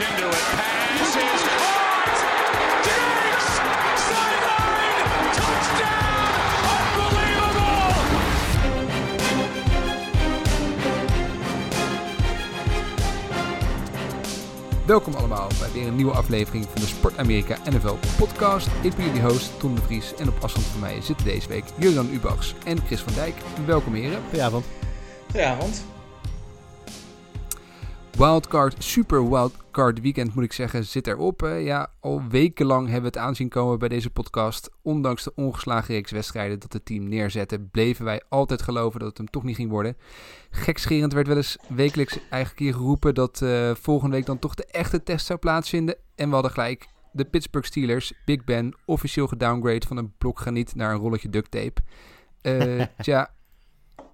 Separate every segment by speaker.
Speaker 1: into it. Pass is caught. Diggs! Sideline! Touchdown! Unbelievable!
Speaker 2: Welkom allemaal bij weer een nieuwe aflevering van de Sport Amerika NFL podcast. Ik ben jullie host Tom de Vries en op afstand van mij zitten deze week Julian Ubachs en Chris van Dijk. Welkom heren.
Speaker 3: Goedenavond.
Speaker 4: Goedenavond.
Speaker 2: Wildcard, super wildcard weekend moet ik zeggen, zit erop. Ja, al wekenlang hebben we het aanzien komen bij deze podcast. Ondanks de ongeslagen reeks wedstrijden dat het team neerzette, bleven wij altijd geloven dat het hem toch niet ging worden. Gekscherend werd wel eens wekelijks eigenlijk hier geroepen dat eh, volgende week dan toch de echte test zou plaatsvinden. En we hadden gelijk de Pittsburgh Steelers, Big Ben, officieel gedowngrade van een blok graniet naar een rolletje duct tape. Eh, tja,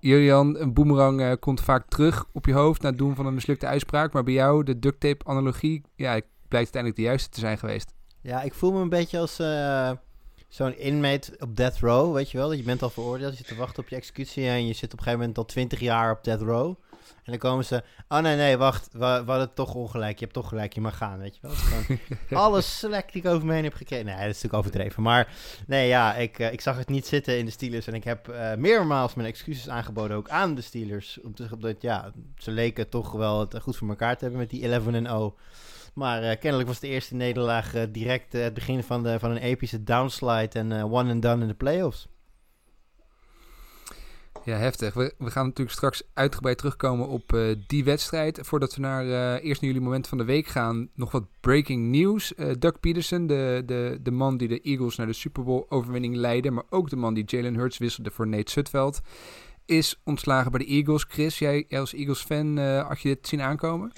Speaker 2: Julian, een boemerang uh, komt vaak terug op je hoofd na het doen van een mislukte uitspraak. Maar bij jou, de duct tape analogie, ja, blijkt uiteindelijk de juiste te zijn geweest.
Speaker 3: Ja, ik voel me een beetje als uh, zo'n inmate op death row, weet je wel. Je bent al veroordeeld, je zit te wachten op je executie en je zit op een gegeven moment al twintig jaar op death row. En dan komen ze, oh nee, nee, wacht, we, we hadden toch ongelijk. Je hebt toch gelijk, je mag gaan, weet je wel. Gewoon alle slack die ik over me heen heb gekregen. Nee, dat is natuurlijk overdreven. Maar nee, ja, ik, uh, ik zag het niet zitten in de Steelers. En ik heb uh, meermaals mijn excuses aangeboden, ook aan de Steelers. Om te zeggen dat, ja, ze leken toch wel het goed voor elkaar te hebben met die 11-0. Maar uh, kennelijk was de eerste nederlaag direct het begin van, de, van een epische downslide en one and done in de playoffs.
Speaker 2: Ja, heftig. We, we gaan natuurlijk straks uitgebreid terugkomen op uh, die wedstrijd. Voordat we naar uh, eerst naar jullie moment van de week gaan, nog wat breaking news. Uh, Doug Peterson, de, de, de man die de Eagles naar de Super Bowl overwinning leidde, maar ook de man die Jalen Hurts wisselde voor Nate Sutveld, is ontslagen bij de Eagles. Chris, jij als Eagles fan, had je dit zien aankomen?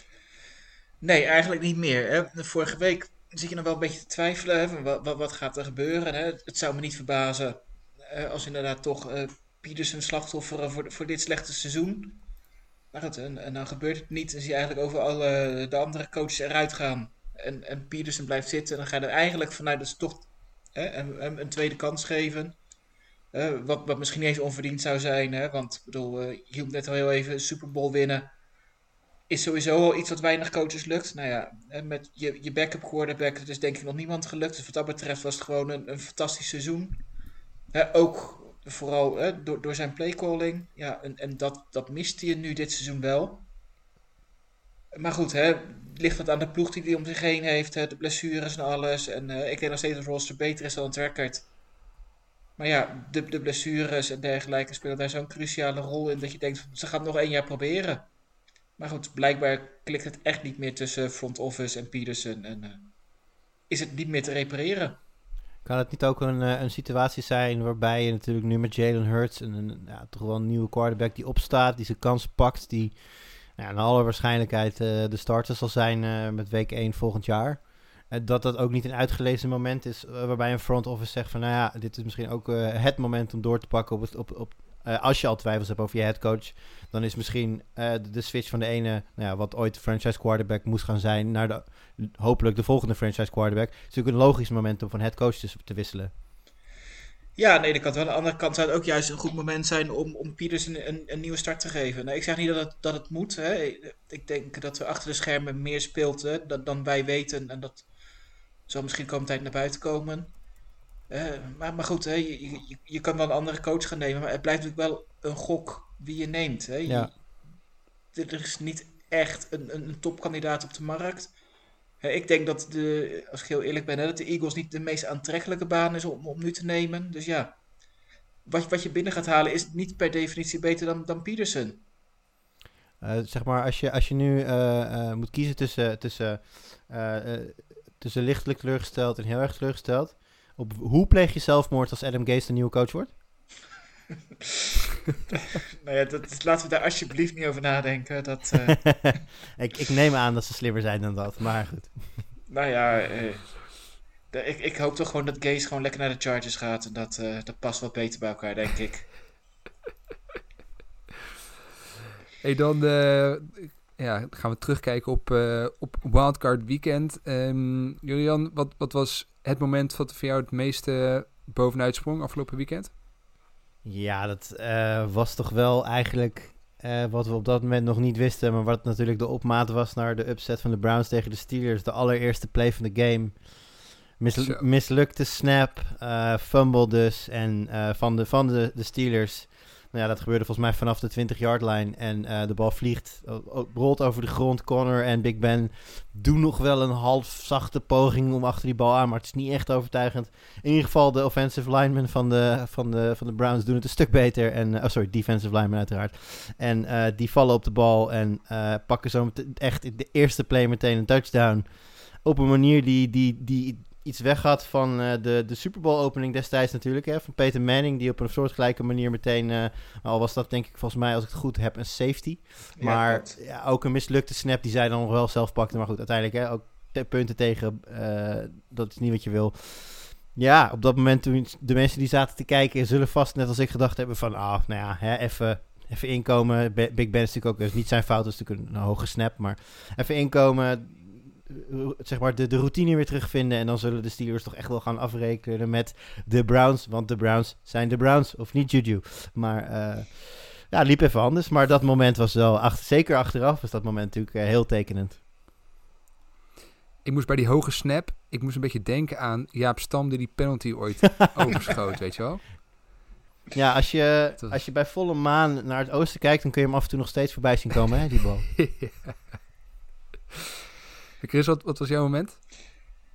Speaker 4: Nee, eigenlijk niet meer. Vorige week zit je nog wel een beetje te twijfelen. Wat, wat, gaat er gebeuren? Hè? Het zou me niet verbazen als inderdaad toch Peterson slachtoffer voor, voor dit slechte seizoen. Maar en, en, dan gebeurt het niet. Dan zie je eigenlijk over alle de andere coaches eruit gaan. En, en blijft zitten. Dan ga je er eigenlijk vanuit dat ze toch hè, een, een, tweede kans geven. Uh, wat, wat misschien niet eens onverdiend zou zijn. Hè? Want ik bedoel, je hield net al heel even Super Bowl winnen. Is sowieso al iets wat weinig coaches lukt. Nou ja, met je, je backup quarterback, dat is denk ik nog niemand gelukt. Dus wat dat betreft was het gewoon een, een fantastisch seizoen. Uh, ook Vooral hè, door, door zijn playcalling. Ja, en, en dat, dat mist hij nu dit seizoen wel. Maar goed, hè, ligt het aan de ploeg die hij om zich heen heeft. Hè, de blessures en alles. En uh, ik denk nog steeds dat roster beter is dan het. Maar ja, de, de blessures en dergelijke spelen daar zo'n cruciale rol in. Dat je denkt, ze gaan het nog één jaar proberen. Maar goed, blijkbaar klikt het echt niet meer tussen front office en Peterson. En uh, is het niet meer te repareren.
Speaker 3: Kan het niet ook een, een situatie zijn waarbij je natuurlijk nu met Jalen Hurts een, een ja, toch wel een nieuwe quarterback die opstaat, die zijn kans pakt, die nou, naar alle waarschijnlijkheid uh, de starter zal zijn uh, met week 1 volgend jaar. Dat dat ook niet een uitgelezen moment is waarbij een front office zegt van nou ja, dit is misschien ook het moment om door te pakken op, het, op, op als je al twijfels hebt over je headcoach, dan is misschien uh, de, switch van de ene, nou ja, wat ooit franchise quarterback moest gaan zijn, naar de, hopelijk de volgende franchise quarterback. Het is natuurlijk een logisch moment om van headcoach te, te wisselen.
Speaker 4: Ja, nee, de kant wel. Aan de andere kant zou het ook juist een goed moment zijn om, om Pieters een, een, nieuwe start te geven. Nou, ik zeg niet dat het, dat het moet. Hè. Ik denk dat we achter de schermen meer speelt dan, wij weten. En dat zal misschien komende tijd naar buiten komen. Uh, maar, maar goed, hè, je, je, je, kan wel een andere coach gaan nemen, maar het blijft natuurlijk wel een gok wie je neemt. Hè.
Speaker 3: Ja.
Speaker 4: Je, er is niet echt een, een, topkandidaat op de markt. Hè, ik denk dat, de, als ik heel eerlijk ben, hè, dat de Eagles niet de meest aantrekkelijke baan is om, om nu te nemen. Dus ja, wat, wat je binnen gaat halen is niet per definitie beter dan, dan Peterson.
Speaker 3: Uh, zeg maar, als je, als je nu uh, moet kiezen tussen, tussen, tussen lichtelijk teleurgesteld en heel erg teleurgesteld op hoe pleeg je zelfmoord als Adam Gase de nieuwe coach wordt?
Speaker 4: nou ja, dat, laten we daar alsjeblieft niet over nadenken. Dat, uh...
Speaker 3: ik, ik neem aan dat ze slimmer zijn dan dat, maar goed.
Speaker 4: nou ja, uh, de, ik, ik hoop toch gewoon dat Gase gewoon lekker naar de Chargers gaat. En dat, uh, dat past wat beter bij elkaar, denk ik.
Speaker 2: hey, dan ja, gaan we terugkijken op, op Wildcard Weekend. Um, Julian, wat, wat was het moment wat voor jou het meeste bovenuit sprong afgelopen weekend?
Speaker 3: Ja, dat uh, was toch wel eigenlijk Eh, wat we op dat moment nog niet wisten, maar wat natuurlijk de opmaat was naar de upset van de Browns tegen de Steelers. De allereerste play van de game. Mislukte snap, eh, fumble dus. En eh, van, de, van de, de Steelers. Nou ja, dat gebeurde volgens mij vanaf de 20-yard line. En eh, de bal vliegt, rolt over de grond. Connor en Big Ben doen nog wel een half zachte poging om achter die bal aan. Maar het is niet echt overtuigend. In ieder geval, de offensive linemen van de, van de, van de Browns doen het een stuk beter. En, eh, oh, sorry, defensive linemen uiteraard. En eh, die vallen op de bal en pakken zo echt in de eerste play meteen een touchdown. Op een manier die, die, die iets weg had van eh, de, de Super Bowl opening destijds natuurlijk. Hè, van Peter Manning, die op een soortgelijke manier meteen... eh, al was dat denk ik volgens mij, als ik het goed heb, een safety. Maar ja, ook een mislukte snap die zij dan nog wel zelf pakte. Maar goed, uiteindelijk hè, ook te- punten tegen. eh, dat is niet wat je wil. Ja, op dat moment toen de mensen die zaten te kijken... zullen vast net als ik gedacht hebben van... ah, nou ja, hè, even, even inkomen. Big Ben is natuurlijk ook... is niet zijn fout, dat is natuurlijk een, een hoge snap. Maar even inkomen... eh, zeg maar de, de routine weer terugvinden. En dan zullen de Steelers toch echt wel gaan afrekenen met de Browns. Want de Browns zijn de Browns, of niet Juju. Maar eh, ja, liep even anders. Maar dat moment was wel, achter, zeker achteraf, was dat moment natuurlijk eh, heel tekenend.
Speaker 2: Ik moest bij die hoge snap, ik moest een beetje denken aan Jaap Stam die die penalty ooit overschoot, weet je wel?
Speaker 3: Ja, als je, als je bij volle maan naar het oosten kijkt, dan kun je hem af en toe nog steeds voorbij zien komen, hè, die bal.
Speaker 2: Chris, wat, wat was jouw moment?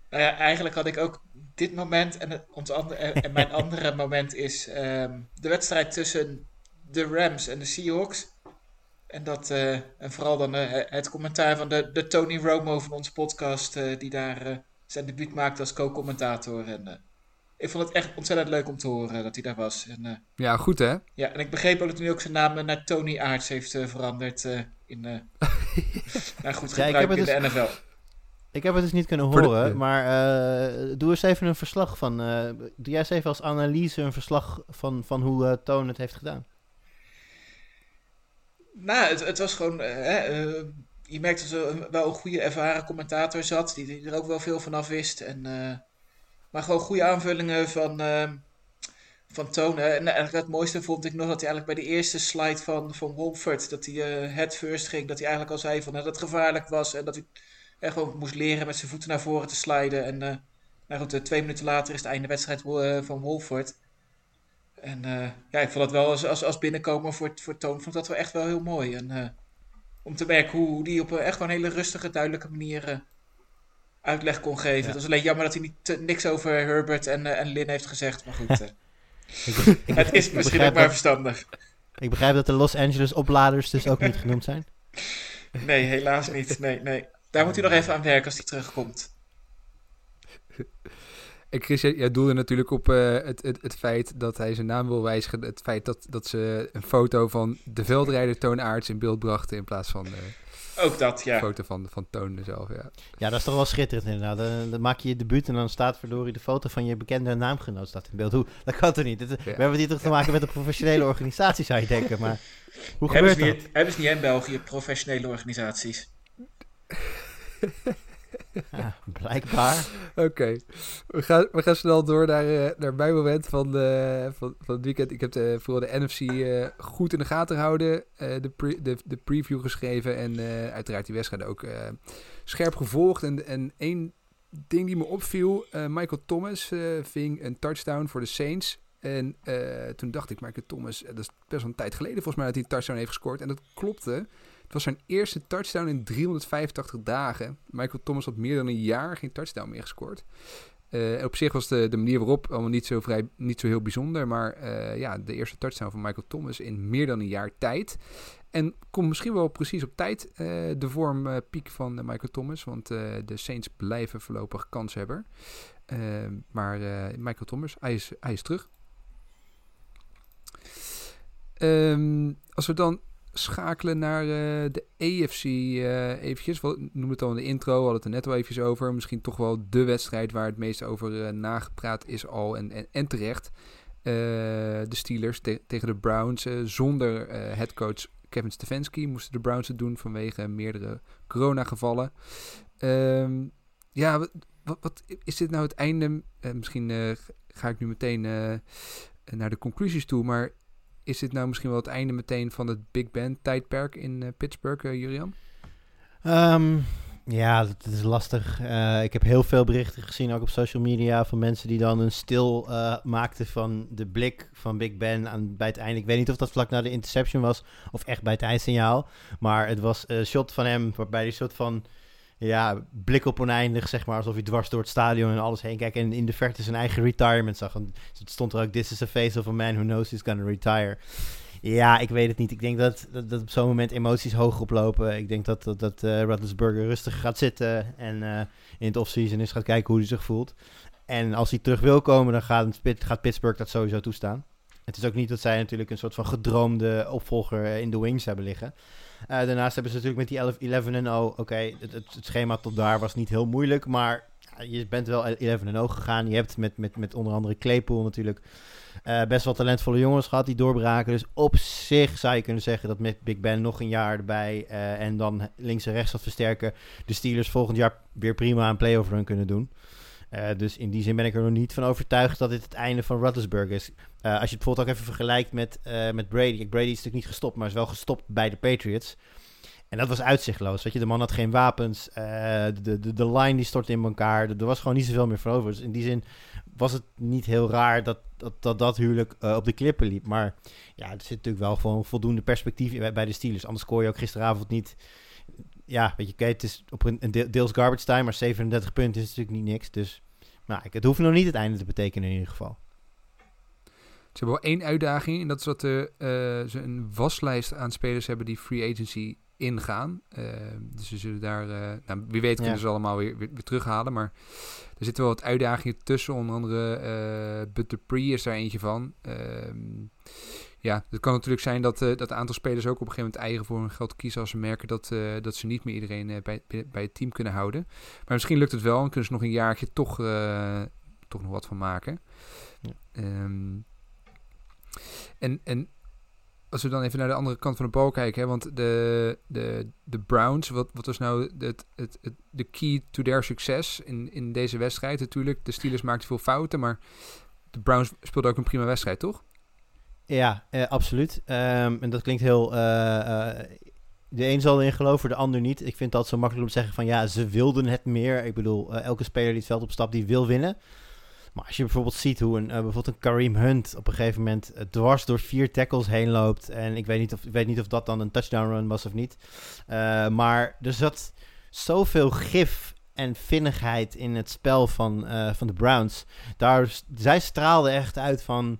Speaker 4: Nou ja, eigenlijk had ik ook dit moment en, ons andere, en mijn andere moment is ehm, de wedstrijd tussen de Rams en de Seahawks. En, dat, eh, en vooral dan eh, het commentaar van de, de Tony Romo van onze podcast, eh, die daar zijn debuut maakte als co-commentator. En eh, ik vond het echt ontzettend leuk om te horen dat hij daar was. En, eh,
Speaker 2: Ja, goed hè?
Speaker 4: ja, en ik begreep ook dat hij nu ook zijn naam naar Tony Aarts heeft eh, veranderd eh, in, eh naar goed
Speaker 3: Ja, ik
Speaker 4: gebruik
Speaker 3: heb het
Speaker 4: in de
Speaker 3: dus-
Speaker 4: NFL.
Speaker 3: Ik heb het dus niet kunnen
Speaker 2: de-
Speaker 3: horen, maar eh, doe eens even een verslag van. eh, doe jij eens even als analyse een verslag van, van hoe eh Toon het heeft gedaan.
Speaker 4: Nou, het, het was gewoon. hè, je merkte dat er een- wel een goede ervaren commentator zat, die, die er ook wel veel van af wist. En, eh, maar gewoon goede aanvullingen van, van Toon. hè. En eigenlijk het mooiste vond ik nog dat hij eigenlijk bij de eerste slide van, van Wolford, dat hij eh head first ging, dat hij eigenlijk al zei van, dat het gevaarlijk was en dat hij echt gewoon moest leren met zijn voeten naar voren te sliden. En eh, nou goed, eh, twee minuten later is het einde wedstrijd eh, van Wolford. En eh, ja, ik vond dat wel als, als, als binnenkomen voor, voor Toon, vond ik dat wel echt wel heel mooi. En eh, om te merken hoe, hoe die op een echt gewoon hele rustige, duidelijke manier eh, uitleg kon geven.
Speaker 3: Ja.
Speaker 4: Het was alleen jammer dat hij niet, te- niks over Herbert en, en Lin heeft gezegd. Maar goed,
Speaker 3: Ik, be- ik,
Speaker 4: het is misschien ook maar
Speaker 3: dat,
Speaker 4: verstandig.
Speaker 3: ik begrijp dat de Los Angeles opladers dus ook niet genoemd zijn.
Speaker 4: Nee, helaas niet. Nee, nee. Daar moet hij nog even aan werken als hij terugkomt.
Speaker 2: En Chris, jij, doelde natuurlijk op eh, het, het, het feit dat hij zijn naam wil wijzigen. Het feit dat, dat ze een foto van de veldrijder Toon Aarts in beeld brachten in plaats van de
Speaker 4: Ook dat, ja.
Speaker 2: foto van, van Toon zelf. Ja.
Speaker 3: Ja, dat is toch wel schitterend inderdaad. Dan, dan maak je je debuut en dan staat verdorie de foto van je bekende naamgenoot staat in beeld. Hoe? Dat kan toch niet? Dit- We hebben het hier toch te maken met een professionele organisatie, zou je denken. Maar hoe
Speaker 4: Hebben
Speaker 3: gebeurt
Speaker 4: ze,
Speaker 3: dat?
Speaker 4: niet, hebben ze niet in België professionele organisaties?
Speaker 3: Ja, blijkbaar.
Speaker 2: Oké, we, gaan, we gaan snel door naar, eh, naar mijn moment van, eh, van, van het weekend. Ik heb de, vooral de NFC eh, goed in de gaten gehouden, eh, de, de, de preview geschreven en eh, uiteraard die wedstrijd ook eh, scherp gevolgd. En, en één ding die me opviel, eh, Michael Thomas eh, ving een touchdown voor de Saints. En eh, toen dacht ik, Michael Thomas, eh, dat is best wel een tijd geleden volgens mij dat hij een touchdown heeft gescoord. En dat klopte. Het was zijn eerste touchdown in 385 dagen. Michael Thomas had meer dan een jaar geen touchdown meer gescoord. Eh, op zich was de, de manier waarop allemaal niet zo, vrij, niet zo heel bijzonder. Maar eh, ja, de eerste touchdown van Michael Thomas in meer dan een jaar tijd. En komt misschien wel precies op tijd eh, de vormpiek van Michael Thomas. Want de Saints blijven voorlopig kanshebber. Maar Michael Thomas, hij is, hij is terug. Ehm, als we dan schakelen naar eh, de AFC eh eventjes. We noemen het al in de intro, we hadden het er net al eventjes over. Misschien toch wel de wedstrijd waar het meest over eh, nagepraat is al en, en, en terecht. De Steelers te- tegen de Browns. zonder headcoach Kevin Stefanski moesten de Browns het doen vanwege meerdere coronagevallen. Ehm ja, wat, wat, wat is dit nou het einde? Misschien ga ik nu meteen naar de conclusies toe, maar is dit nou misschien wel het einde meteen van het Big Ben tijdperk in uh, Pittsburgh, uh, Julian?
Speaker 3: Um, ja, dat is lastig. Uh, ik heb heel veel berichten gezien, ook op social media, van mensen die dan een stil maakten van de blik van Big Ben aan, bij het einde. Ik weet niet of dat vlak na de interception was of echt bij het eindsignaal. Maar het was een shot van hem waarbij hij soort van ja, blik op oneindig, zeg maar, alsof hij dwars door het stadion en alles heen kijkt. En in de verte zijn eigen retirement zag. En het stond er ook, this is a face of a man who knows he's gonna retire. Ja, ik weet het niet. Ik denk dat, dat, dat op zo'n moment emoties hoog oplopen. Ik denk dat, dat, dat uh, rustig gaat zitten en uh, in het offseason is gaat kijken hoe hij zich voelt. En als hij terug wil komen, dan gaat, gaat Pittsburgh dat sowieso toestaan. Het is ook niet dat zij natuurlijk een soort van gedroomde opvolger in de wings hebben liggen. Uh, daarnaast hebben ze natuurlijk met die 11 en 0, oké, het, schema tot daar was niet heel moeilijk, maar je bent wel 11 en 0 gegaan. Je hebt met, met, met onder andere Claypool natuurlijk uh, best wel talentvolle jongens gehad die doorbraken. Dus op zich zou je kunnen zeggen dat met Big Ben nog een jaar erbij uh, en dan links en rechts wat versterken, de Steelers volgend jaar weer prima een playoff run kunnen doen. Uh, dus in die zin ben ik er nog niet van overtuigd dat dit het einde van Ruttlesburg is. Uh, als je het bijvoorbeeld ook even vergelijkt met, uh, met Brady. Brady is natuurlijk niet gestopt, maar is wel gestopt bij de Patriots. En dat was uitzichtloos. Weet je, de man had geen wapens. de, de, de line die stortte in elkaar. Er was gewoon niet zoveel meer voor over. Dus in die zin was het niet heel raar dat dat, dat, dat huwelijk op de klippen liep. Maar ja, er zit natuurlijk wel gewoon voldoende perspectief bij, de Steelers. Anders kon je ook gisteravond niet ja, weet je, kijk, het is op een deels garbage time, maar 37 punten is natuurlijk niet niks. Dus nou, het hoeft nog niet het einde te betekenen in ieder geval.
Speaker 2: Ze hebben wel één uitdaging en dat is dat de, uh, ze een waslijst aan spelers hebben die free agency ingaan. Uh, dus ze zullen daar, uh, nou, wie weet kunnen ja. ze allemaal weer, weer, weer, terughalen. Maar er zitten wel wat uitdagingen tussen. Onder andere uh, But Pre is daar eentje van. Ehm, ja, het kan natuurlijk zijn dat, uh, dat aantal spelers ook op een gegeven moment eigen voor hun geld kiezen als ze merken dat, uh, dat ze niet meer iedereen uh, bij, bij het team kunnen houden. Maar misschien lukt het wel en kunnen ze nog een jaartje toch, toch nog wat van maken. Ja. Um, en, en als we dan even naar de andere kant van de bal kijken, hè, want de, de, de Browns, wat, wat was nou het, het, het, de key to their succes in, in deze wedstrijd? Natuurlijk, de Steelers maakten veel fouten, maar de Browns speelden ook een prima wedstrijd, toch?
Speaker 3: Ja, eh, absoluut. Um, en dat klinkt heel. Uh, uh, de een zal erin geloven, de ander niet. Ik vind dat zo makkelijk om te zeggen van ja, ze wilden het meer. Ik bedoel, elke speler die het veld opstapt, die wil winnen. Maar als je bijvoorbeeld ziet hoe een, bijvoorbeeld een Kareem Hunt op een gegeven moment dwars door vier tackles heen loopt. En ik weet niet of, ik weet niet of dat dan een touchdown run was of niet. maar er zat zoveel gif en vinnigheid in het spel van, van de Browns. Daar, zij straalden echt uit van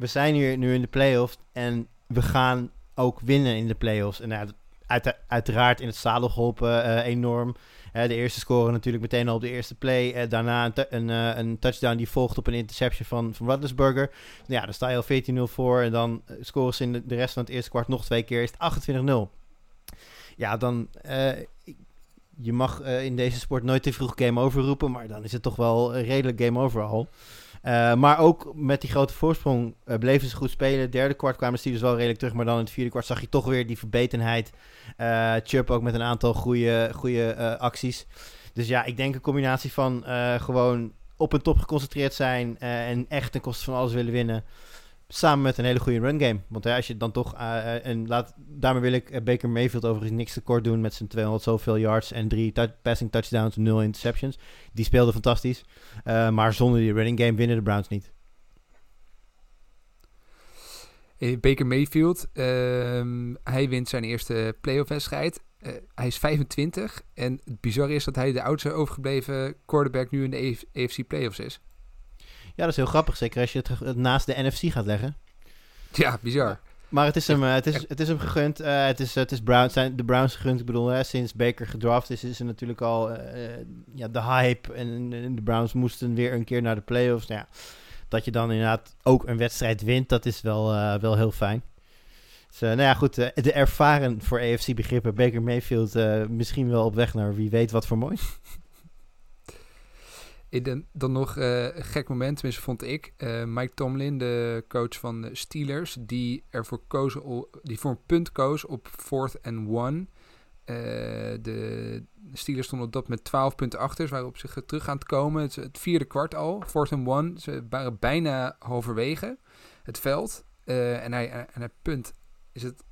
Speaker 3: we zijn hier nu in de playoffs en we gaan ook winnen in de playoffs. En nou, uit, uiteraard in het zadel geholpen uh, enorm. Uh, de eerste score natuurlijk meteen al op de eerste play. Uh, daarna een, een, een, touchdown die volgt op een interception van, van Ruttlesburger. Ja, dan sta je al 14-0 voor. En dan scoren ze in de, rest van het eerste kwart nog twee keer. Is het 28-0. Ja, dan... je mag in deze sport nooit te vroeg game over roepen. Maar dan is het toch wel redelijk game over al. Uh, maar ook met die grote voorsprong uh, bleven ze goed spelen. Derde kwart kwamen de Steelers wel redelijk terug. Maar dan in het vierde kwart zag je toch weer die verbetenheid. Uh, ook met een aantal goede, goede acties. Dus ja, ik denk een combinatie van gewoon op een top geconcentreerd zijn. en echt ten koste van alles willen winnen. Samen met een hele goede run game. Want als je dan toch. en laat, daarmee wil ik Baker Mayfield overigens niks tekort doen. Met zijn 200 zoveel yards en drie passing touchdowns nul interceptions. Die speelde fantastisch. Maar zonder die running game winnen de Browns niet.
Speaker 2: Baker Mayfield, uh, hij wint zijn eerste playoff wedstrijd. Hij is 25 en het bizarre is dat hij de oudste overgebleven quarterback nu in de AFC playoffs is.
Speaker 3: Ja, dat is heel grappig, zeker als je het naast de NFC gaat leggen.
Speaker 2: Ja, bizar.
Speaker 3: Maar het is hem, het is, het is hem gegund. Uh, het is, het is Browns, zijn de Browns gegund. Ik bedoel, hè, sinds Baker gedraft is, is er natuurlijk al uh, ja, de hype. En, en, de Browns moesten weer een keer naar de playoffs. Nou ja, dat je dan inderdaad ook een wedstrijd wint, dat is wel, uh, wel heel fijn. Dus, nou ja, goed. de ervaren voor AFC-begrippen Baker Mayfield misschien wel op weg naar wie weet wat voor mooi.
Speaker 2: Dan, nog uh, een gek moment, tenminste vond ik. Uh, Mike Tomlin, de coach van de Steelers, die ervoor koos, die voor een punt koos op fourth and one. Uh, de Steelers stonden op dat met 12 punten achter. Ze waren op zich terug aan het komen. Het, vierde kwart al, fourth and one. Ze waren bijna halverwege het veld. eh, en, hij, en hij punt, is het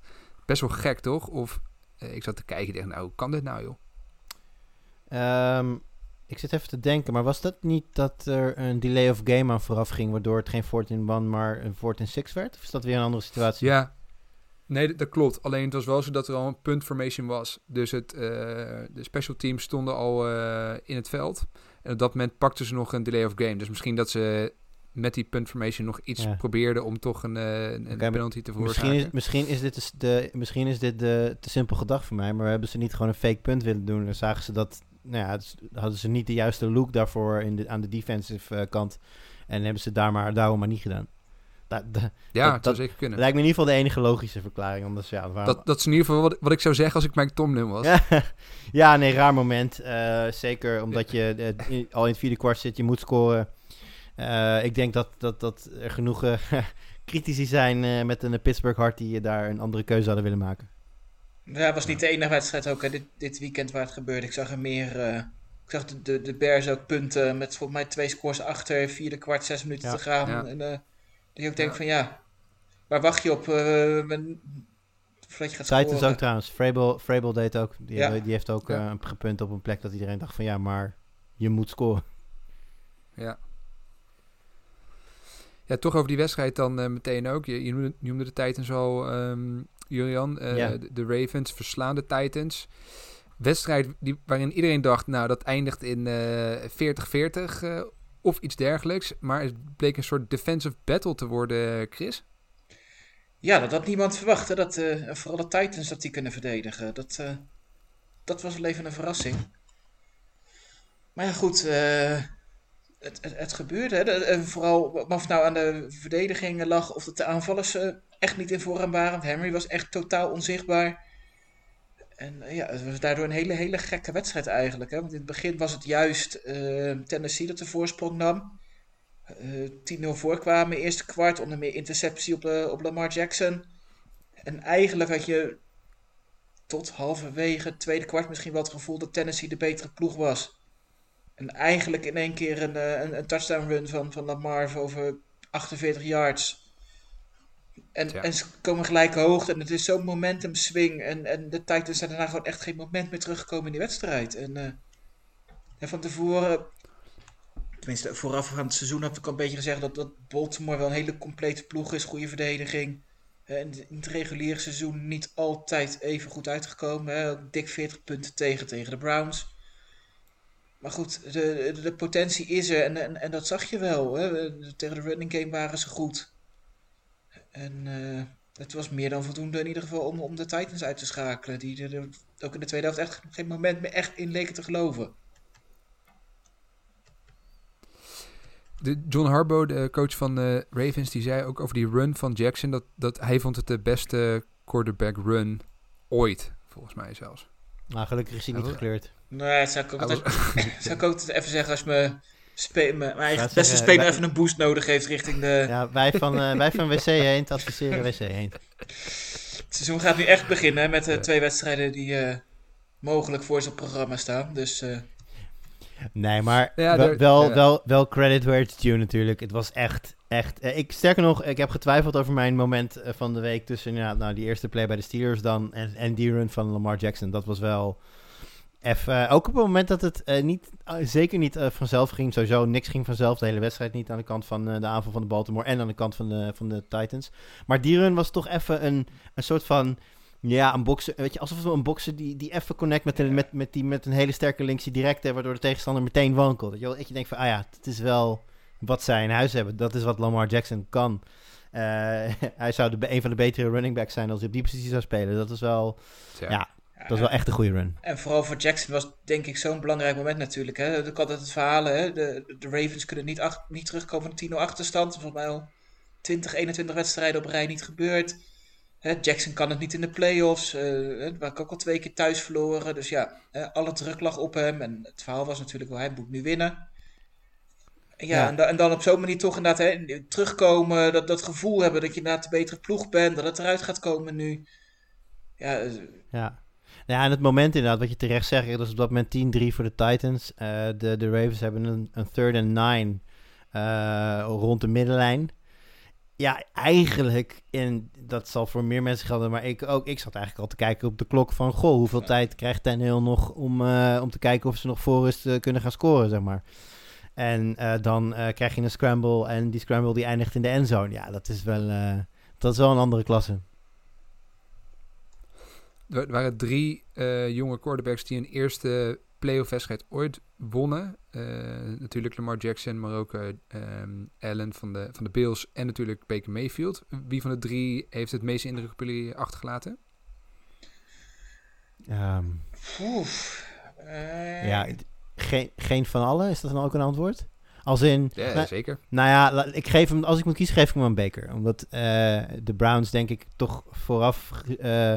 Speaker 2: best wel gek, toch? Of eh, ik zat te kijken en dacht, nou, hoe kan dit nou, joh?
Speaker 3: Ehm, ik zit even te denken, maar was dat niet dat er een delay of game aan vooraf ging, waardoor het geen 14 1 maar een 14 6 werd? Of is dat weer een andere situatie?
Speaker 2: Ja, nee, dat, klopt. Alleen het was wel zo dat er al een punt formation was. Dus het, eh, de special teams stonden al eh, in het veld. En op dat moment pakten ze nog een delay of game. Dus misschien dat ze met die punt formation nog iets
Speaker 3: Ja.
Speaker 2: probeerden om toch een, eh, een penalty te
Speaker 3: Misschien
Speaker 2: veroorzaken.
Speaker 3: is, misschien is dit, de, misschien is dit de, te simpel gedacht voor mij, maar hebben ze niet gewoon een fake punt willen doen? Dan zagen ze dat, nou ja, hadden ze niet de juiste look daarvoor in de, aan de defensive eh, kant en hebben ze daar maar, daarom maar niet gedaan. Da, da-
Speaker 2: ja,
Speaker 3: dat-
Speaker 2: het zou
Speaker 3: dat-
Speaker 2: zeker kunnen.
Speaker 3: lijkt me in ieder geval de enige logische verklaring, anders ja, waarom...
Speaker 2: Dat, dat is in ieder geval wat, wat ik zou zeggen als ik Mike Tomlin was.
Speaker 3: Ja, nee, raar moment. Eh, zeker omdat je eh, in- al in het vierde kwart zit, je moet scoren. Ik denk dat, dat, dat er genoeg critici zijn met een Pittsburgh hart die daar een andere keuze hadden willen maken.
Speaker 4: Ja, het was niet de enige wedstrijd ook hè, dit, dit weekend waar het gebeurde. Ik zag er meer. eh, ik zag de, de, de Bears ook punten met volgens mij twee scores achter, vierde kwart, zes minuten
Speaker 3: Ja.
Speaker 4: te gaan.
Speaker 2: Ja.
Speaker 4: En eh, dat je ook denkt
Speaker 2: Ja.
Speaker 4: van ja, waar wacht je op? eh men- voordat je gaat
Speaker 3: Titans ook trouwens. Vrabel, Vrabel deed ook. Die,
Speaker 4: Ja.
Speaker 3: die heeft ook eh, gepunt op een plek dat iedereen dacht van ja, maar je moet scoren.
Speaker 2: Ja. Ja, toch over die wedstrijd dan eh, meteen ook. Je, je noemde, de Titans al, ehm Julian. Eh,
Speaker 3: Ja.
Speaker 2: de, Ravens verslaan de Titans. Wedstrijd die, waarin iedereen dacht, nou, dat eindigt in eh 40-40 eh, of iets dergelijks. Maar het bleek een soort defensive battle te worden, Chris.
Speaker 4: Ja, dat had niemand verwacht. Hè, dat, eh, vooral de Titans dat die kunnen verdedigen. Dat, eh, dat was wel even een verrassing. Maar ja, goed. eh, het, het, het gebeurde. Hè. De- vooral of het nou aan de verdediging lag of dat de aanvallers eh, echt niet in voorraad waren. Henry was echt totaal onzichtbaar. En eh, ja, het was daardoor een hele, hele gekke wedstrijd eigenlijk. Hè. Want in het begin was het juist eh, Tennessee dat de voorsprong nam. Eh 10-0 voorkwamen, eerste kwart, onder meer interceptie op, op Lamar Jackson. En eigenlijk had je tot halverwege het tweede kwart misschien wel het gevoel dat Tennessee de betere ploeg was. En eigenlijk in één keer een, een, een touchdown run van, van Lamar over 48 yards. En,
Speaker 2: Ja.
Speaker 4: en ze komen gelijk hoog en het is zo'n momentum swing. En, en de Titans zijn daarna gewoon echt geen moment meer teruggekomen in die wedstrijd. En, eh, en van tevoren, tenminste voorafgaand het seizoen, heb ik al een beetje gezegd dat, dat Baltimore wel een hele complete ploeg is. Goede verdediging. Eh, En in het reguliere seizoen niet altijd even goed uitgekomen. Hè. Dik 40 punten tegen tegen de Browns. Maar goed, de, de, de potentie is er en, en, en dat zag je wel. Hè. Tegen de running game waren ze goed. En eh, het was meer dan voldoende in ieder geval om, om de Titans uit te schakelen. Die er ook in de tweede helft echt geen moment meer echt in leken te geloven.
Speaker 2: De John Harbaugh, de coach van de Ravens, die zei ook over die run van Jackson... dat, dat hij vond het de beste quarterback run ooit, volgens mij zelfs.
Speaker 3: Nou, gelukkig is hij niet gekleurd.
Speaker 4: Nee, dat zou ik ook,
Speaker 2: Hij
Speaker 4: altijd, zou ik ook even zeggen als mijn, spe, mijn, eigen beste
Speaker 3: zeggen,
Speaker 4: speler
Speaker 3: wij-
Speaker 4: even een boost nodig heeft richting de...
Speaker 3: Ja, wij van, eh, wij van WC Eend adviseren WC Eend.
Speaker 4: Het seizoen gaat nu echt beginnen met de
Speaker 2: Ja.
Speaker 4: twee wedstrijden die eh, mogelijk voor zijn programma staan. Dus eh,
Speaker 3: Nee, maar
Speaker 2: Ja,
Speaker 3: wel,
Speaker 2: er-
Speaker 3: wel,
Speaker 2: ja.
Speaker 3: wel, wel credit where it's due natuurlijk. Het was echt, echt... ik, sterker nog, ik heb getwijfeld over mijn moment van de week tussen ja, nou, die eerste play bij de Steelers dan en, en die run van Lamar Jackson. Dat was wel even... eh, ook op het moment dat het eh, niet, eh, zeker niet vanzelf ging, sowieso niks ging vanzelf. De hele wedstrijd niet aan de kant van de aanval van de Baltimore en aan de kant van de, van de Titans. Maar die run was toch even een, een soort van... Ja, een bokser, weet je, alsof een bokser die, die even connect met, een, met, met, die, met een hele sterke linksie direct, hè, waardoor de tegenstander meteen wankelt. Dat je, wel- dat je denkt van, ah ja, het is wel wat zij in huis hebben. Dat is wat Lamar Jackson kan. Hij zou de, een van de betere running backs zijn als hij op die positie zou spelen. Dat is wel,
Speaker 2: Ja.
Speaker 3: ja, dat is wel echt een goede run.
Speaker 4: En vooral voor Jackson was denk ik zo'n belangrijk moment natuurlijk. Hè. Ik had het verhaal, hè. De, de Ravens kunnen niet, ach- niet terugkomen van 10-0 achterstand. Volgens mij al 20, 21 wedstrijden op rij niet gebeurd. Hè, Jackson kan het niet in de playoffs. eh hè, waar ik ook al twee keer thuis verloren. Dus ja, hè, alle druk lag op hem. En het verhaal was natuurlijk wel, hij moet nu winnen. En ja,
Speaker 3: Ja.
Speaker 4: En, da- en dan op zo'n manier toch inderdaad hè, terugkomen. Dat, dat gevoel hebben dat je inderdaad de betere ploeg bent. Dat het eruit gaat komen nu. Ja, eh,
Speaker 3: Ja. Ja, en het moment inderdaad, wat je terecht zegt, dat is op dat moment 10-3 voor de Titans. Eh, de, de Ravens hebben een, een third and nine eh, rond de middenlijn. ja, eigenlijk, en dat zal voor meer mensen gelden, maar ik ook. Ik zat eigenlijk al te kijken op de klok van, goh, hoeveel tijd krijgt Tannehill nog om, eh, om te kijken of ze nog voor kunnen gaan scoren, zeg maar. En dan krijg je een scramble en die scramble die eindigt in de endzone. Ja, dat is wel, dat is wel een andere klasse.
Speaker 2: Er waren drie eh, jonge quarterbacks die een eerste playoff wedstrijd ooit wonnen. Eh, natuurlijk Lamar Jackson, maar ook eh, ehm, Allen van de, van de Bills en natuurlijk Baker Mayfield. Wie van de drie heeft het meeste indruk op jullie achtergelaten?
Speaker 3: Ehm,
Speaker 4: Oef.
Speaker 3: Ja, geen, geen van allen, is dat dan ook een antwoord? Als in,
Speaker 2: Ja,
Speaker 3: nou,
Speaker 2: zeker.
Speaker 3: Nou ja, ik geef hem, als ik moet kiezen, geef ik hem aan Baker. Omdat eh, de Browns, denk ik, toch vooraf eh,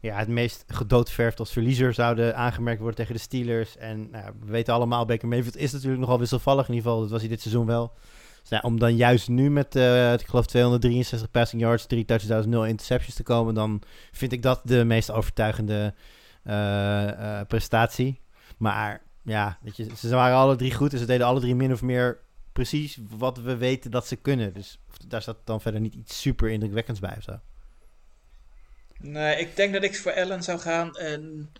Speaker 3: ja, het meest gedoodverfd als verliezer zouden aangemerkt worden tegen de Steelers. En nou, we weten allemaal, Baker Mayfield is natuurlijk nogal wisselvallig. In ieder geval, dat was hij dit seizoen wel. Dus nou, om dan juist nu met, ik geloof, 263 passing yards, 3 touchdowns, 0 interceptions te komen, dan vind ik dat de meest overtuigende eh, eh, prestatie. Maar ja, je, ze waren alle drie goed en ze deden alle drie min of meer precies wat we weten dat ze kunnen. Dus daar staat dan verder niet iets super indrukwekkends bij of zo.
Speaker 4: Nee, ik denk dat ik voor Allen zou gaan. En,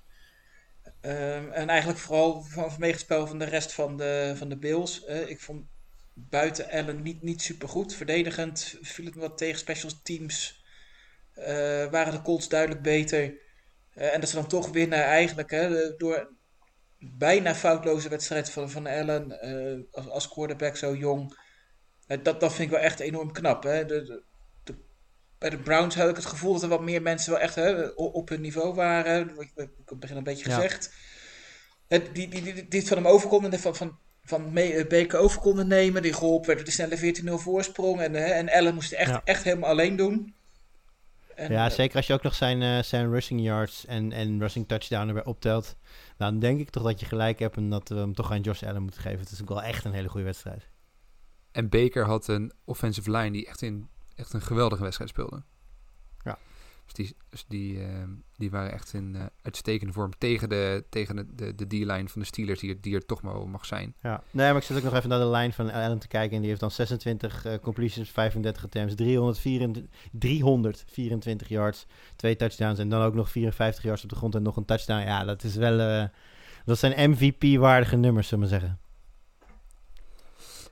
Speaker 4: ehm, en eigenlijk vooral van, vanwege het van de rest van de, van de Bills. Eh, ik vond buiten Allen niet, niet super goed. Verdedigend viel het wat tegen. Special teams eh, waren de Colts duidelijk beter. Eh, en dat ze dan toch winnen eigenlijk. Hè, door bijna foutloze wedstrijd van, van Allen als, als quarterback zo jong. Dat, dat vind ik wel echt enorm knap. Hè. De- bij de Browns had ik het gevoel dat er wat meer mensen wel echt hè, op hun niveau waren. Ik ik heb het begin een beetje
Speaker 3: Ja.
Speaker 4: gezegd. Eh, die, die, die, die het van hem over konden, van, van, van eh, Baker over konden nemen. Die geholpen werd door de snelle 14-0 voorsprong. En, eh, en Allen moest het echt,
Speaker 3: Ja.
Speaker 4: echt helemaal alleen doen. En,
Speaker 3: ja,
Speaker 4: eh,
Speaker 3: zeker als je ook nog zijn, eh, zijn rushing yards en, en rushing touchdown erbij optelt. Dan denk ik toch dat je gelijk hebt en dat we hem toch aan Josh Allen moeten geven. Het is ook wel echt een hele goede wedstrijd.
Speaker 2: En Baker had een offensive line die echt, in, echt een geweldige wedstrijd speelde.
Speaker 3: Ja.
Speaker 2: Dus die, dus die, ehm, die waren echt in eh, uitstekende vorm tegen de, tegen de, de, de D-line van de Steelers, die, die er toch maar mag zijn.
Speaker 3: Ja. Nee, maar ik zit ook nog even naar de lijn van Allen te kijken. En die heeft dan 26 eh, completions, 35 attempts, 324, 324 yards, twee touchdowns. En dan ook nog 54 yards op de grond en nog een touchdown. Ja, dat is wel... eh, dat zijn MVP-waardige nummers, zullen we zeggen.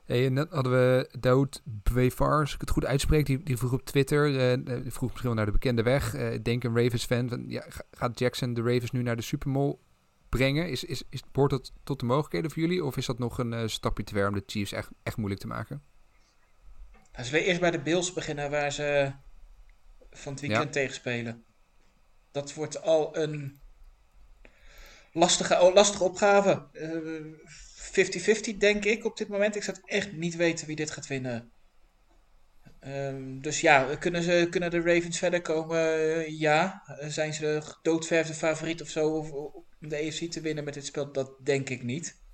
Speaker 2: Hey, en net hadden we Daoud Bwevar, als ik het goed uitspreek, die, die vroeg op Twitter, die vroeg misschien wel naar de bekende weg. Eh, denk een Ravens-fan, van, ja, ga- gaat Jackson de Ravens nu naar de Super Bowl brengen? Is, is, is, behoort dat tot de mogelijkheden voor jullie? Of is dat nog een stapje te ver om de Chiefs echt, echt moeilijk te maken?
Speaker 4: Als we eerst bij de Bills beginnen, waar ze van het weekend
Speaker 2: Ja.
Speaker 4: tegen spelen. Dat wordt al een lastige, oh, lastige opgave. 50-50 denk ik op dit moment. Ik zou echt niet weten wie dit gaat winnen. Ehm, dus ja, kunnen, ze, kunnen de Ravens verder komen? Ja. Zijn ze de doodverfde favoriet of zo of- om de AFC te winnen met dit spel? Dat denk ik niet.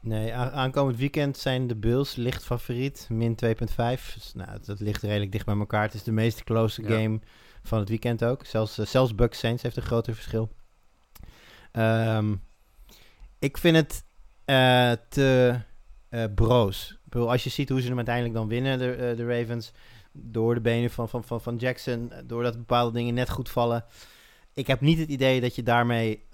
Speaker 3: Nee, aankomend weekend zijn de Bills licht favoriet, min 2.5. Dus, nou, dat ligt redelijk dicht bij elkaar. Het is de meest close
Speaker 2: Ja.
Speaker 3: game van het weekend ook. Zelfs, eh, zelfs Bucks Saints heeft een groter verschil. Ehm, ik vind het eh, te eh, broos. Ik als je ziet hoe ze hem uiteindelijk dan winnen, de, eh, de Ravens, door de benen van, van, van, van Jackson, doordat bepaalde dingen net goed vallen. Ik heb niet het idee dat je daarmee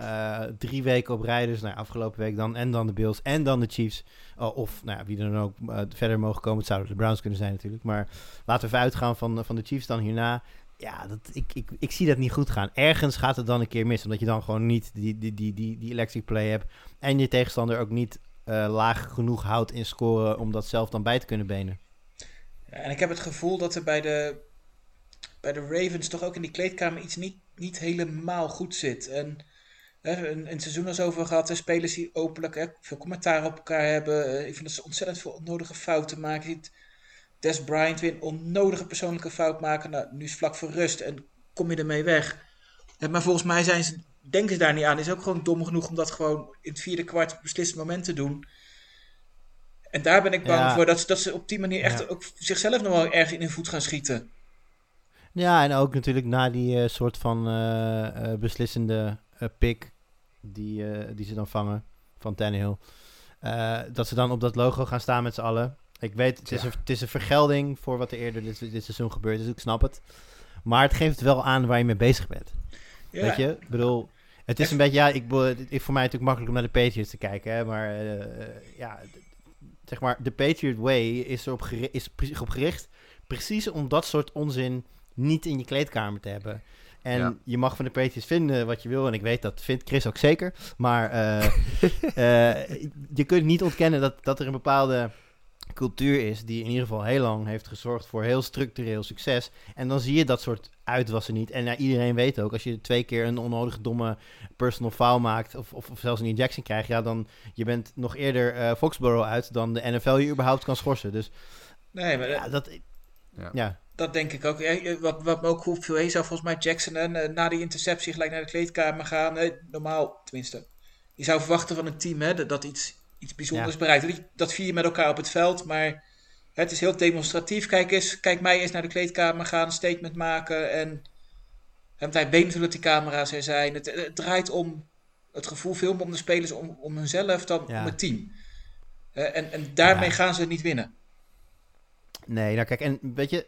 Speaker 3: drie weken op rij, dus nou, afgelopen week dan, en dan de Bills en dan de Chiefs, oh, of nou, wie er dan ook verder mogen komen. Het zouden de Browns kunnen zijn natuurlijk, maar laten we even uitgaan van, van de Chiefs dan hierna. Ja, dat, ik, ik, ik zie dat niet goed gaan. Ergens gaat het dan een keer mis, omdat je dan gewoon niet die, die, die, die, die electric play hebt. En je tegenstander ook niet eh, laag genoeg houdt in scoren om dat zelf dan bij te kunnen benen.
Speaker 4: En ik heb het gevoel dat er bij de, bij de Ravens toch ook in die kleedkamer iets niet, niet helemaal goed zit. En hè, een, een seizoen als over gehad, de spelers die openlijk hè, veel commentaar op elkaar hebben. Eh, ik vind dat ze ontzettend veel onnodige fouten maken. Des Bryant weer een onnodige persoonlijke fout maken. Nou, nu is vlak voor rust en kom je ermee weg. Maar volgens mij zijn ze, denken ze daar niet aan. Is ook gewoon dom genoeg om dat gewoon in het vierde kwart op beslissend moment te doen. En daar ben ik bang
Speaker 3: Ja.
Speaker 4: voor dat, ze- dat ze op die manier echt
Speaker 3: Ja.
Speaker 4: ook zichzelf nog wel erg in hun voet gaan schieten.
Speaker 3: Ja, en ook natuurlijk na die eh, soort van eh, eh, beslissende pick die, die ze dan vangen van Tannehill. eh, dat ze dan op dat logo gaan staan met z'n allen. Ik weet, het is,
Speaker 2: Ja.
Speaker 3: een, het is een vergelding voor wat er eerder dit, dit seizoen gebeurd is. Ik snap het. Maar het geeft wel aan waar je mee bezig bent.
Speaker 4: Ja,
Speaker 3: Weet je? Ik bedoel, het is een beetje, ja, ik, is voor mij natuurlijk makkelijk om naar de Patriots te kijken. Hè, maar eh, eh, ja, zeg maar, de Patriot Way is erop geri- is op gericht precies om dat soort onzin niet in je kleedkamer te hebben. En
Speaker 2: Ja.
Speaker 3: je mag van de Patriots vinden wat je wil. En ik weet dat vindt Chris ook zeker. Maar eh, je kunt niet ontkennen dat, dat er een bepaalde cultuur is die in ieder geval heel lang heeft gezorgd voor heel structureel succes. En dan zie je dat soort uitwassen niet. En ja, iedereen weet ook, als je twee keer een onnodige domme personal foul maakt, of, of, of zelfs een injection krijgt, ja, dan je bent nog eerder eh Foxborough uit dan de NFL je überhaupt kan schorsen. Dus
Speaker 4: Nee, maar
Speaker 3: ja, dat...
Speaker 2: Ja.
Speaker 3: Ja,
Speaker 4: Dat denk ik ook. Wat, wat me ook goed viel, hij zou volgens mij Jackson eh, na die interceptie gelijk naar de kleedkamer gaan. Normaal, tenminste. Je zou verwachten van een team hè, dat, dat iets, iets bijzonders
Speaker 3: Ja.
Speaker 4: bereikt. Dat, dat vier je met elkaar op het veld, maar het is heel demonstratief. Kijk eens, kijk mij eens naar de kleedkamer gaan, een statement maken. En, en want hij weet natuurlijk dat die camera's er zijn. Het, het draait om het gevoel veel meer om de spelers, om, om hunzelf dan
Speaker 3: Ja.
Speaker 4: om het team. En, en daarmee
Speaker 3: Ja.
Speaker 4: gaan ze niet winnen.
Speaker 3: Nee, nou kijk, en weet je,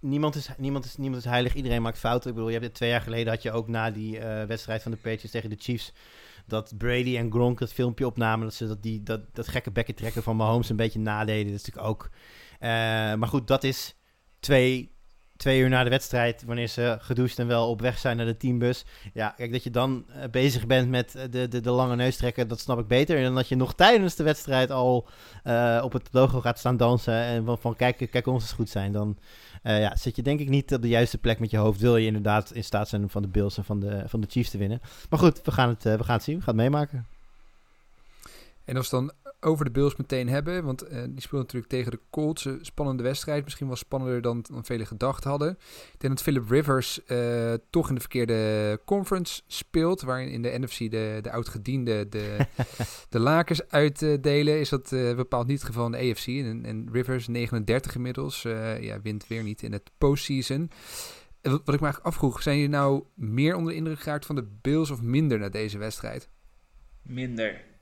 Speaker 3: niemand is, niemand is, niemand is heilig, iedereen maakt fouten. Ik bedoel, je hebt dit twee jaar geleden had je ook na die eh, wedstrijd van de Patriots tegen de Chiefs, dat Brady en Gronk dat filmpje opnamen, dat ze dat, die, dat, dat gekke bekken trekken van Mahomes een beetje nadeden. Dat is natuurlijk ook... eh, maar goed, dat is twee, twee uur na de wedstrijd, wanneer ze gedoucht en wel op weg zijn naar de teambus. Ja, kijk, dat je dan eh, bezig bent met eh, de, de, de lange neus trekken, dat snap ik beter. En dat je nog tijdens de wedstrijd al op het logo gaat staan dansen en van, van kijk, kijk ons eens goed zijn, dan eh, ja, zit je denk ik niet op de juiste plek met je hoofd. Wil je inderdaad in staat zijn om van de Bills en van de, van de Chiefs te winnen. Maar goed, we gaan het, eh, we gaan het zien, we gaan het meemaken.
Speaker 2: En als dan over de Bills meteen hebben, want eh, die speelt natuurlijk tegen de Colts. Een spannende wedstrijd, misschien wel spannender dan, dan velen gedacht hadden. Ik denk dat Philip Rivers eh, toch in de verkeerde conference speelt, waarin in de NFC de, de oudgediende de, de lakens uitdelen. Is dat eh, bepaald niet het geval in de AFC. En, en Rivers, 39 inmiddels, eh, ja, wint weer niet in het postseason. Wat, wat ik me eigenlijk afvroeg, zijn jullie nou meer onder de indruk geraakt van de Bills of minder na deze wedstrijd?
Speaker 4: Minder.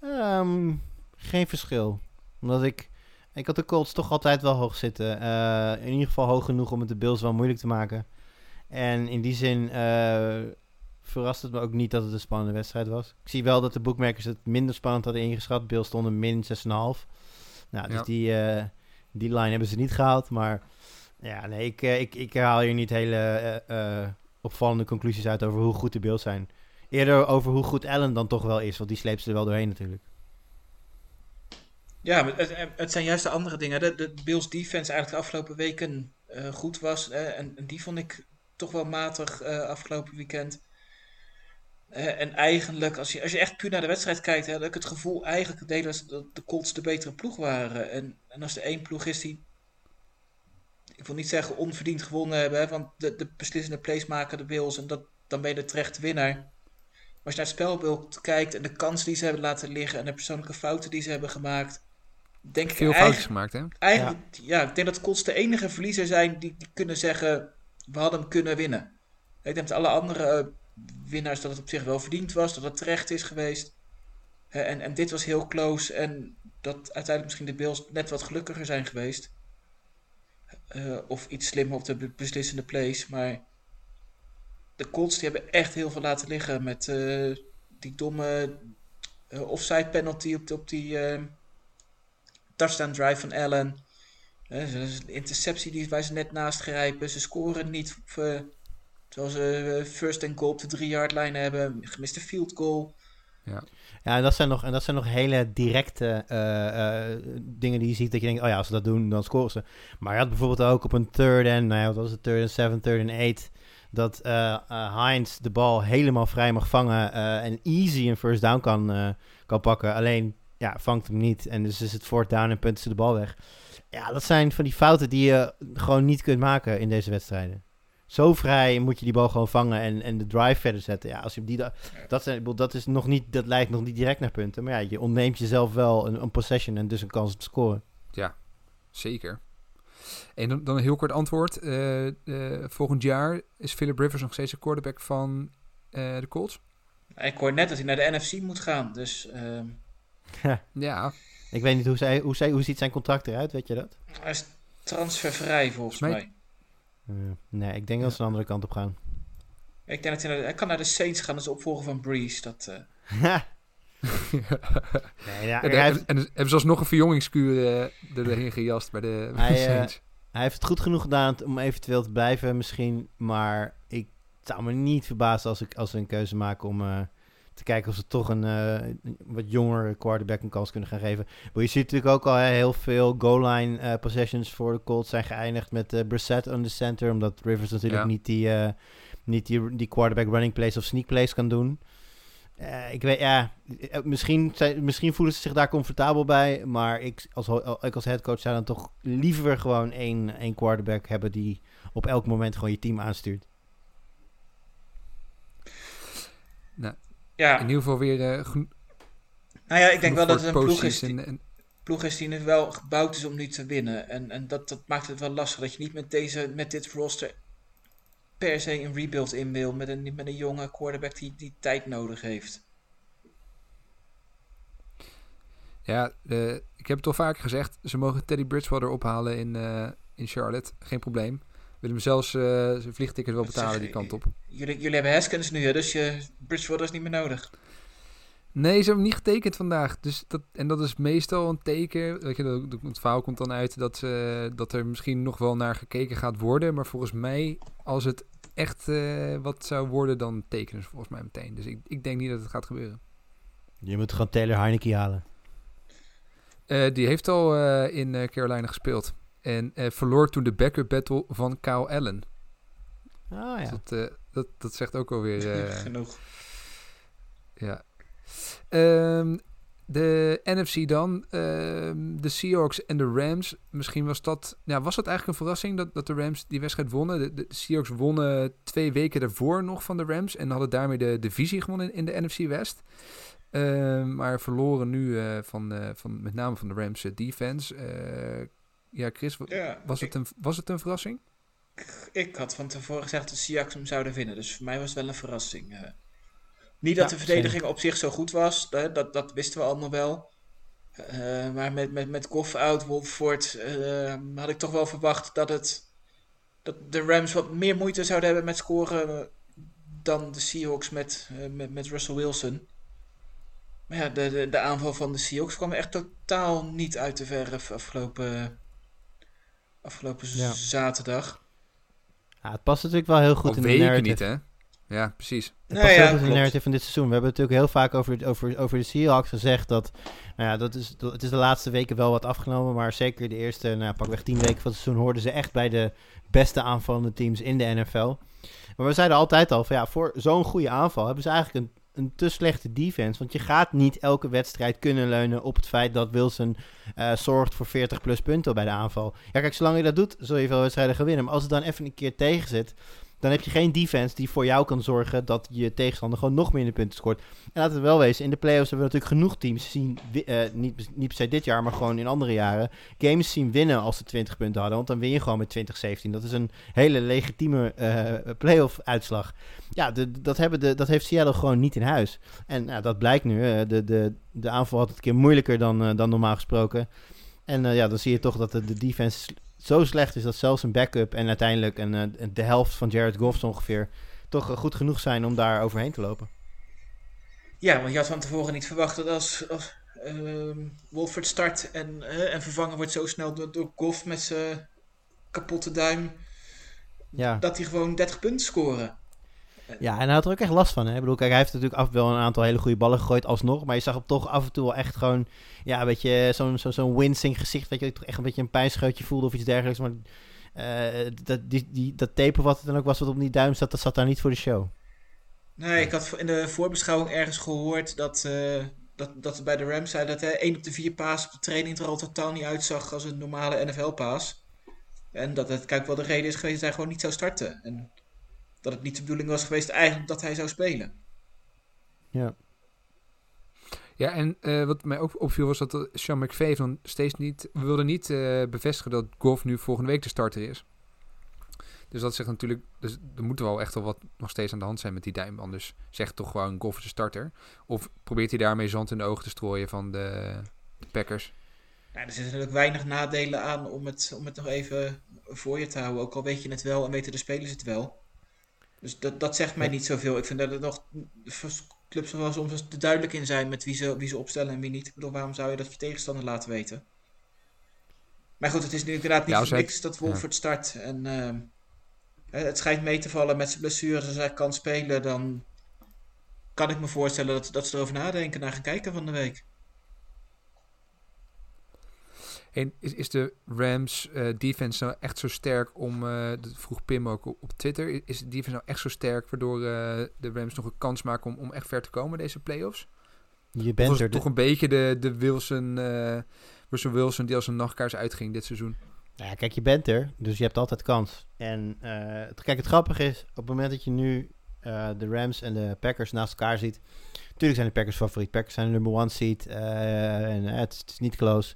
Speaker 3: Ehm, geen verschil. Omdat ik... Ik had de Colts toch altijd wel hoog zitten. Eh, in ieder geval hoog genoeg om het de Bills wel moeilijk te maken. En in die zin eh, verrast het me ook niet dat het een spannende wedstrijd was. Ik zie wel dat de boekmakers het minder spannend hadden ingeschat. Bills stonden min 6,5. Nou, dus
Speaker 2: Ja.
Speaker 3: die, eh, die line hebben ze niet gehaald. Maar ja, nee, ik, ik, ik haal hier niet hele opvallende conclusies uit over hoe goed de Bills zijn. Eerder over hoe goed Allen dan toch wel is. Want die sleept ze er wel doorheen natuurlijk.
Speaker 4: Ja, het, het zijn juist de andere dingen. De, de Bills defense eigenlijk de afgelopen weken eh, goed was. en, en die vond ik toch wel matig eh, afgelopen weekend. Eh, en eigenlijk, als je, als je echt puur naar de wedstrijd kijkt, hè, ik het gevoel eigenlijk deden dat de Colts de betere ploeg waren. En, en als er één ploeg is die, ik wil niet zeggen onverdiend gewonnen hebben, hè, want de, de beslissende plays maken de Bills en dat, dan ben je de terechte winnaar. Als je naar het spelbeeld kijkt en de kans die ze hebben laten liggen en de persoonlijke fouten die ze hebben gemaakt, denk ik
Speaker 2: Veel
Speaker 4: eigenlijk,
Speaker 2: foutjes gemaakt, hè?
Speaker 4: Eigenlijk, ja. ik denk dat Colts de enige verliezer zijn die, die kunnen zeggen, we hadden hem kunnen winnen. Ik denk dat alle andere eh, winnaars dat het op zich wel verdiend was, dat het terecht is geweest. En, en dit was heel close en dat uiteindelijk misschien de Bills net wat gelukkiger zijn geweest. Eh, of iets slimmer op de be- beslissende plays, maar de Colts die hebben echt heel veel laten liggen met eh, die domme eh, offside penalty op, op die eh, touchdown drive van Allen. Dat is een interceptie die, waar ze net naast grijpen. Ze scoren niet op, terwijl ze first and goal op de 3-yard line hebben. Gemiste field goal.
Speaker 3: Ja, en dat zijn nog, en dat zijn nog hele directe eh, eh, dingen die je ziet dat je denkt, oh ja, als ze dat doen, dan scoren ze. Maar je had bijvoorbeeld ook op een third en, nou ja, wat was het, third and seven, third and eight, dat eh, Hines de bal helemaal vrij mag vangen eh, en easy een first down kan, kan pakken. Alleen, ja, vangt hem niet. En dus is het fourth down en punten ze de bal weg. Ja, dat zijn van die fouten die je gewoon niet kunt maken in deze wedstrijden. Zo vrij moet je die bal gewoon vangen en, en de drive verder zetten. Ja, als je die da- dat, zijn, dat, is nog niet, dat leidt nog niet direct naar punten. Maar ja, je ontneemt jezelf wel een, een possession en dus een kans op te scoren.
Speaker 2: Zeker. En dan, dan een heel kort antwoord. Eh, eh, volgend jaar is Philip Rivers nog steeds de quarterback van eh, de Colts?
Speaker 4: Ik hoor net dat hij naar de NFC moet gaan. Dus ehm,
Speaker 2: Ja,
Speaker 3: Ik weet niet hoe, zij, hoe, zij, hoe ziet zijn contract eruit, weet je dat?
Speaker 4: Hij is transfervrij volgens
Speaker 2: Mij-
Speaker 4: mij.
Speaker 3: Eh, nee, ik denk dat ze een andere kant op gaan.
Speaker 4: Ik denk dat hij, naar de- hij kan naar de Saints gaan als opvolger van Breeze. Dat, eh,
Speaker 3: nee, ja,
Speaker 2: En,
Speaker 3: hij, heeft,
Speaker 2: en, en hebben ze alsnog een verjongingskuur eh erheen gejast bij de
Speaker 3: Hij, eh,
Speaker 2: Saints.
Speaker 3: hij heeft het goed genoeg gedaan om eventueel te blijven misschien. Maar ik zou me niet verbazen als, ik, als ze een keuze maken om eh, te kijken of ze toch een wat jongere quarterback een kans kunnen gaan geven. Maar je ziet natuurlijk ook al hè, heel veel goal-line possessions voor de Colts zijn geëindigd met Brissett on the center. Omdat Rivers natuurlijk
Speaker 2: Ja.
Speaker 3: niet, die, niet die, die quarterback running plays of sneak plays kan doen. Eh, ik weet, ja, eh, misschien, zijn, misschien voelen ze zich daar comfortabel bij. Maar ik als, ho- ik als headcoach zou dan toch liever gewoon één, één quarterback hebben die op elk moment gewoon je team aanstuurt.
Speaker 4: ja,
Speaker 2: In ieder geval weer eh geno-
Speaker 4: nou ja, ik denk wel dat het een ploeg is, die,
Speaker 2: en-
Speaker 4: ploeg is die nu wel gebouwd is om nu te winnen. En, en dat, dat maakt het wel lastig dat je niet met, deze, met dit roster per se een rebuild in wil. Met een, met een jonge quarterback die, die tijd nodig heeft.
Speaker 2: Ja, ik heb het al vaker gezegd. Ze mogen Teddy Bridgewater ophalen in, eh, in Charlotte. Geen probleem. Willen hem zelfs eh, zijn vliegticket wel betalen
Speaker 4: zeg
Speaker 2: die kant op.
Speaker 4: Jullie, jullie hebben Haskins nu, hè, dus je Bridgewater is niet meer nodig.
Speaker 2: Nee, ze hebben hem niet getekend vandaag. Dus dat, en dat is meestal een teken. Weet je, dat- dat- het verhaal komt dan uit dat, ze, dat er misschien nog wel naar gekeken gaat worden. Maar volgens mij, als het echt eh, wat zou worden, dan tekenen ze volgens mij meteen. Dus ik, ik denk niet dat het gaat gebeuren.
Speaker 3: Je moet gewoon Taylor Heineke halen.
Speaker 2: Eh, die heeft al eh, in eh, Carolina gespeeld. En eh, verloor toen de backup battle van Kyle Allen.
Speaker 3: Ah
Speaker 2: Dus
Speaker 3: ja.
Speaker 2: dat, eh, dat, dat zegt ook alweer... eh,
Speaker 4: Genoeg.
Speaker 2: Ja. Ehm, de NFC dan. Ehm, de Seahawks en de Rams. Misschien was dat... Ja, was dat eigenlijk een verrassing dat, dat de Rams die wedstrijd wonnen? De, de Seahawks wonnen twee weken daarvoor nog van de Rams. En hadden daarmee de divisie gewonnen in de NFC West. Ehm, maar verloren nu eh, van, eh, van met name van de Rams eh, defense. Ja, Chris,
Speaker 4: Ja,
Speaker 2: was
Speaker 4: ik,
Speaker 2: het, een, was het een verrassing?
Speaker 4: ik had van tevoren gezegd dat de Seahawks hem zouden winnen. Dus voor mij was het wel een verrassing. Niet dat
Speaker 3: Ja,
Speaker 4: de verdediging op zich zo goed was. hè, dat, dat wisten we allemaal wel. Eh, maar met, met, met Goff out, Wolford, eh, had ik toch wel verwacht dat, het, dat de Rams wat meer moeite zouden hebben met scoren dan de Seahawks met, eh, met, met Russell Wilson. Maar ja, de, de, de aanval van de Seahawks kwam echt totaal niet uit de verf afgelopen, afgelopen
Speaker 3: Ja.
Speaker 4: zaterdag.
Speaker 3: Ja, het past natuurlijk wel heel goed in de narrative.
Speaker 2: niet, hè? Ja, precies.
Speaker 3: Het
Speaker 4: Nou
Speaker 3: past
Speaker 4: ja,
Speaker 3: de narrative van dit seizoen. We hebben natuurlijk heel vaak over, over, over de Seahawks gezegd dat... Nou ja, dat is, dat- het is de laatste weken wel wat afgenomen. Maar zeker de eerste, nou, pakweg tien weken van het seizoen... hoorden ze echt bij de beste aanvallende teams in de NFL. Maar we zeiden altijd al van ja, voor zo'n goede aanval... hebben ze eigenlijk een, een te slechte defense. Want je gaat niet elke wedstrijd kunnen leunen op het feit dat Wilson... eh, zorgt voor 40 plus punten bij de aanval. Ja, kijk, zolang je dat doet, zul je veel wedstrijden gaan winnen. Maar als het dan even een keer tegen zit... Dan heb je geen defense die voor jou kan zorgen dat je tegenstander gewoon nog minder punten scoort. En laten we wel wezen, in de playoffs hebben we natuurlijk genoeg teams zien, eh, niet, niet per se dit jaar, maar gewoon in andere jaren, games zien winnen als ze 20 punten hadden. Want dan win je gewoon met 20-17. Dat is een hele legitieme eh playoff uitslag. Ja, dat, hebben de, dat heeft Seattle gewoon niet in huis. En nou, dat blijkt nu. eh, de, de, de aanval had het een keer moeilijker dan, dan normaal gesproken. En ja, dan zie je toch dat de, de defense zo slecht is dat zelfs een backup en uiteindelijk een, eh, de helft van Jared Goff ongeveer toch eh, goed genoeg zijn om daar overheen te lopen.
Speaker 4: Ja, want je had van tevoren niet verwacht dat als, als ehm, Wolford start en, eh, en vervangen wordt zo snel door, door Goff met zijn kapotte duim,
Speaker 3: Ja.
Speaker 4: dat hij gewoon 30 punten scoren.
Speaker 3: Ja, en hij had er ook echt last van. Hè? Ik bedoel, kijk, hij heeft natuurlijk af wel een aantal hele goede ballen gegooid alsnog. Maar je zag hem toch af en toe wel echt gewoon, ja, een beetje zo'n zo, zo'n wincing gezicht. Weet je, toch echt een beetje een pijnscheutje voelde of iets dergelijks. Maar eh, dat, die, die, dat tape wat het dan ook was wat op die duim zat, dat zat daar niet voor de show.
Speaker 4: Nee, ik had in de voorbeschouwing ergens gehoord dat, eh, dat, dat bij de Rams zei dat hij 1 op de 4 paas op de training er al totaal niet uitzag als een normale NFL-paas. En dat het kijk wel de reden is geweest dat hij gewoon niet zou starten. En dat het niet de bedoeling was geweest eigenlijk dat hij zou spelen.
Speaker 3: Ja.
Speaker 2: Ja, en eh, wat mij ook opviel was dat eh, Sean McVay dan steeds niet... We wilden niet eh, bevestigen dat Goff nu volgende week de starter is. Dus dat zegt natuurlijk... Dus er moet wel echt wel wat nog steeds aan de hand zijn met die duim. Anders zegt toch gewoon Goff is de starter. Of probeert hij daarmee zand in de ogen te strooien van de, de Packers.
Speaker 4: Nou, er zitten natuurlijk weinig nadelen aan om het, om het nog even voor je te houden. Ook al weet je het wel en weten de spelers het wel. Dus dat, dat zegt mij niet zoveel. Ik vind dat het nog voor clubs er wel soms te duidelijk in zijn met wie ze, wie ze opstellen en wie niet. Ik bedoel, waarom zou je dat je tegenstander laten weten? Maar goed, het is nu inderdaad niet
Speaker 2: Ja,
Speaker 4: voor niks dat Wolford start. En ehm, het schijnt mee te vallen met zijn blessures. Als hij kan spelen, dan kan ik me voorstellen dat, dat ze erover nadenken, naar gaan kijken van de week.
Speaker 2: En is, is de Rams eh, defense nou echt zo sterk om, eh, dat vroeg Pim ook op, op Twitter, is de defense nou echt zo sterk waardoor eh, de Rams nog een kans maken om, om echt ver te komen deze playoffs?
Speaker 3: Je
Speaker 2: was
Speaker 3: bent er.
Speaker 2: toch een beetje de, de Wilson, Russell Wilson die als een nachtkaars uitging dit seizoen?
Speaker 3: Nou ja, kijk, je bent er, dus je hebt altijd kans. En het, kijk, het grappige is, op het moment dat je nu de Rams en de Packers naast elkaar ziet. Natuurlijk zijn de Packers favoriet. Packers zijn de number one seed. eh, en eh, het, is- niet close.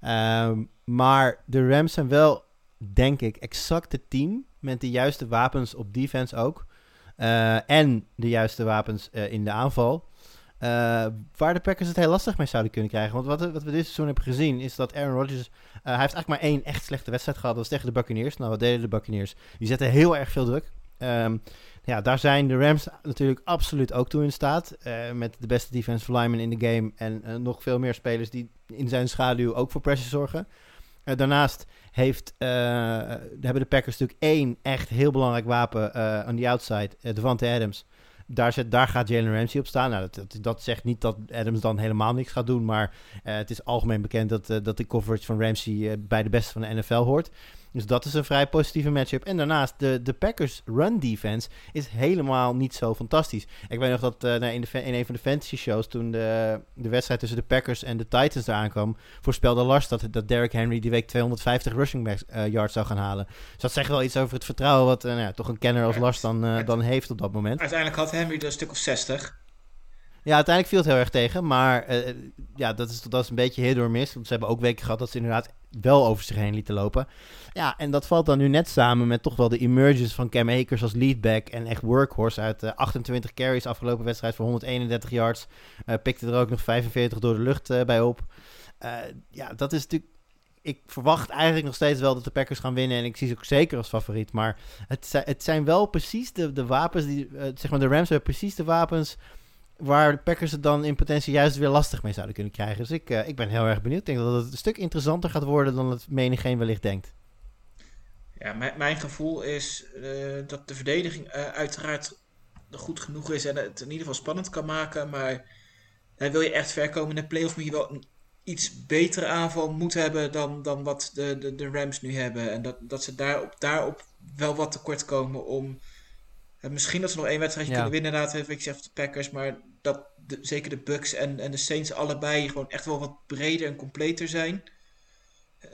Speaker 3: Ehm, maar de Rams zijn wel, denk ik, exact het team met de juiste wapens op defense ook. Eh, en de juiste wapens in de aanval. Waar de Packers het heel lastig mee zouden kunnen krijgen. Want wat, wat we dit seizoen hebben gezien is dat Aaron Rodgers hij heeft eigenlijk maar één echt slechte wedstrijd gehad. Dat was tegen de Buccaneers. Nou, wat deden de Buccaneers? Die zetten heel erg veel druk. Ehm, ja, daar zijn de Rams natuurlijk absoluut ook toe in staat. Uh, met de beste defensive lineman in de game. En uh, nog veel meer spelers die in zijn schaduw ook voor pressure zorgen. Uh, daarnaast heeft, hebben de Packers natuurlijk één echt heel belangrijk wapen aan die outside. Devante Adams. Daar, zet, daar gaat Jalen Ramsey op staan. Nou, dat, dat, zegt niet dat Adams dan helemaal niks gaat doen. Maar het is algemeen bekend dat, dat de coverage van Ramsey bij de beste van de NFL hoort. Dus dat is een vrij positieve matchup. En daarnaast, de, de Packers run defense is helemaal niet zo fantastisch. Ik weet nog dat uh, nou, in, de, in een van de fantasy shows, toen de, de wedstrijd tussen de Packers en de Titans eraan kwam, voorspelde Lars dat, dat Derrick Henry die week 250 rushing back, uh, yards zou gaan halen. Dus dat zegt wel iets over het vertrouwen wat nou ja, toch een kenner als Lars dan, dan heeft op dat moment.
Speaker 4: Uiteindelijk had Henry er een stuk of 60.
Speaker 3: Ja, uiteindelijk viel het heel erg tegen. Maar uh, ja, dat is, dat is een beetje hit door mis. Want ze hebben ook weken gehad dat ze inderdaad wel over zich heen lieten lopen. Ja, en dat valt dan nu net samen met toch wel de emergence van Cam Akers als leadback. En echt workhorse uit uh, 28 carries afgelopen wedstrijd voor 131 yards. Pikte er ook nog 45 door de lucht bij op. Ja, dat is natuurlijk ik verwacht eigenlijk nog steeds wel dat de Packers gaan winnen. En ik zie ze ook zeker als favoriet. Maar het, het zijn wel precies de, de wapens die. Zeg maar, de Rams hebben precies de wapens. Waar de Packers het dan in potentie juist weer lastig mee zouden kunnen krijgen. Dus ik, uh, ik ben heel erg benieuwd. Ik denk dat het een stuk interessanter gaat worden dan het menigeen wellicht denkt.
Speaker 4: Ja, mijn, mijn gevoel is uh, dat de verdediging uh, uiteraard goed genoeg is en het in ieder geval spannend kan maken. Maar wil je echt ver komen in de playoff, moet je wel een iets betere aanval moeten hebben dan, dan wat de, de, de Rams nu hebben. En dat, dat ze daarop, daarop wel wat tekort komen om. Misschien dat ze nog één wedstrijdje ja. kunnen winnen, inderdaad, ik zeg de Packers, maar dat de, zeker de Bucks en, en de Saints allebei gewoon echt wel wat breder en completer zijn.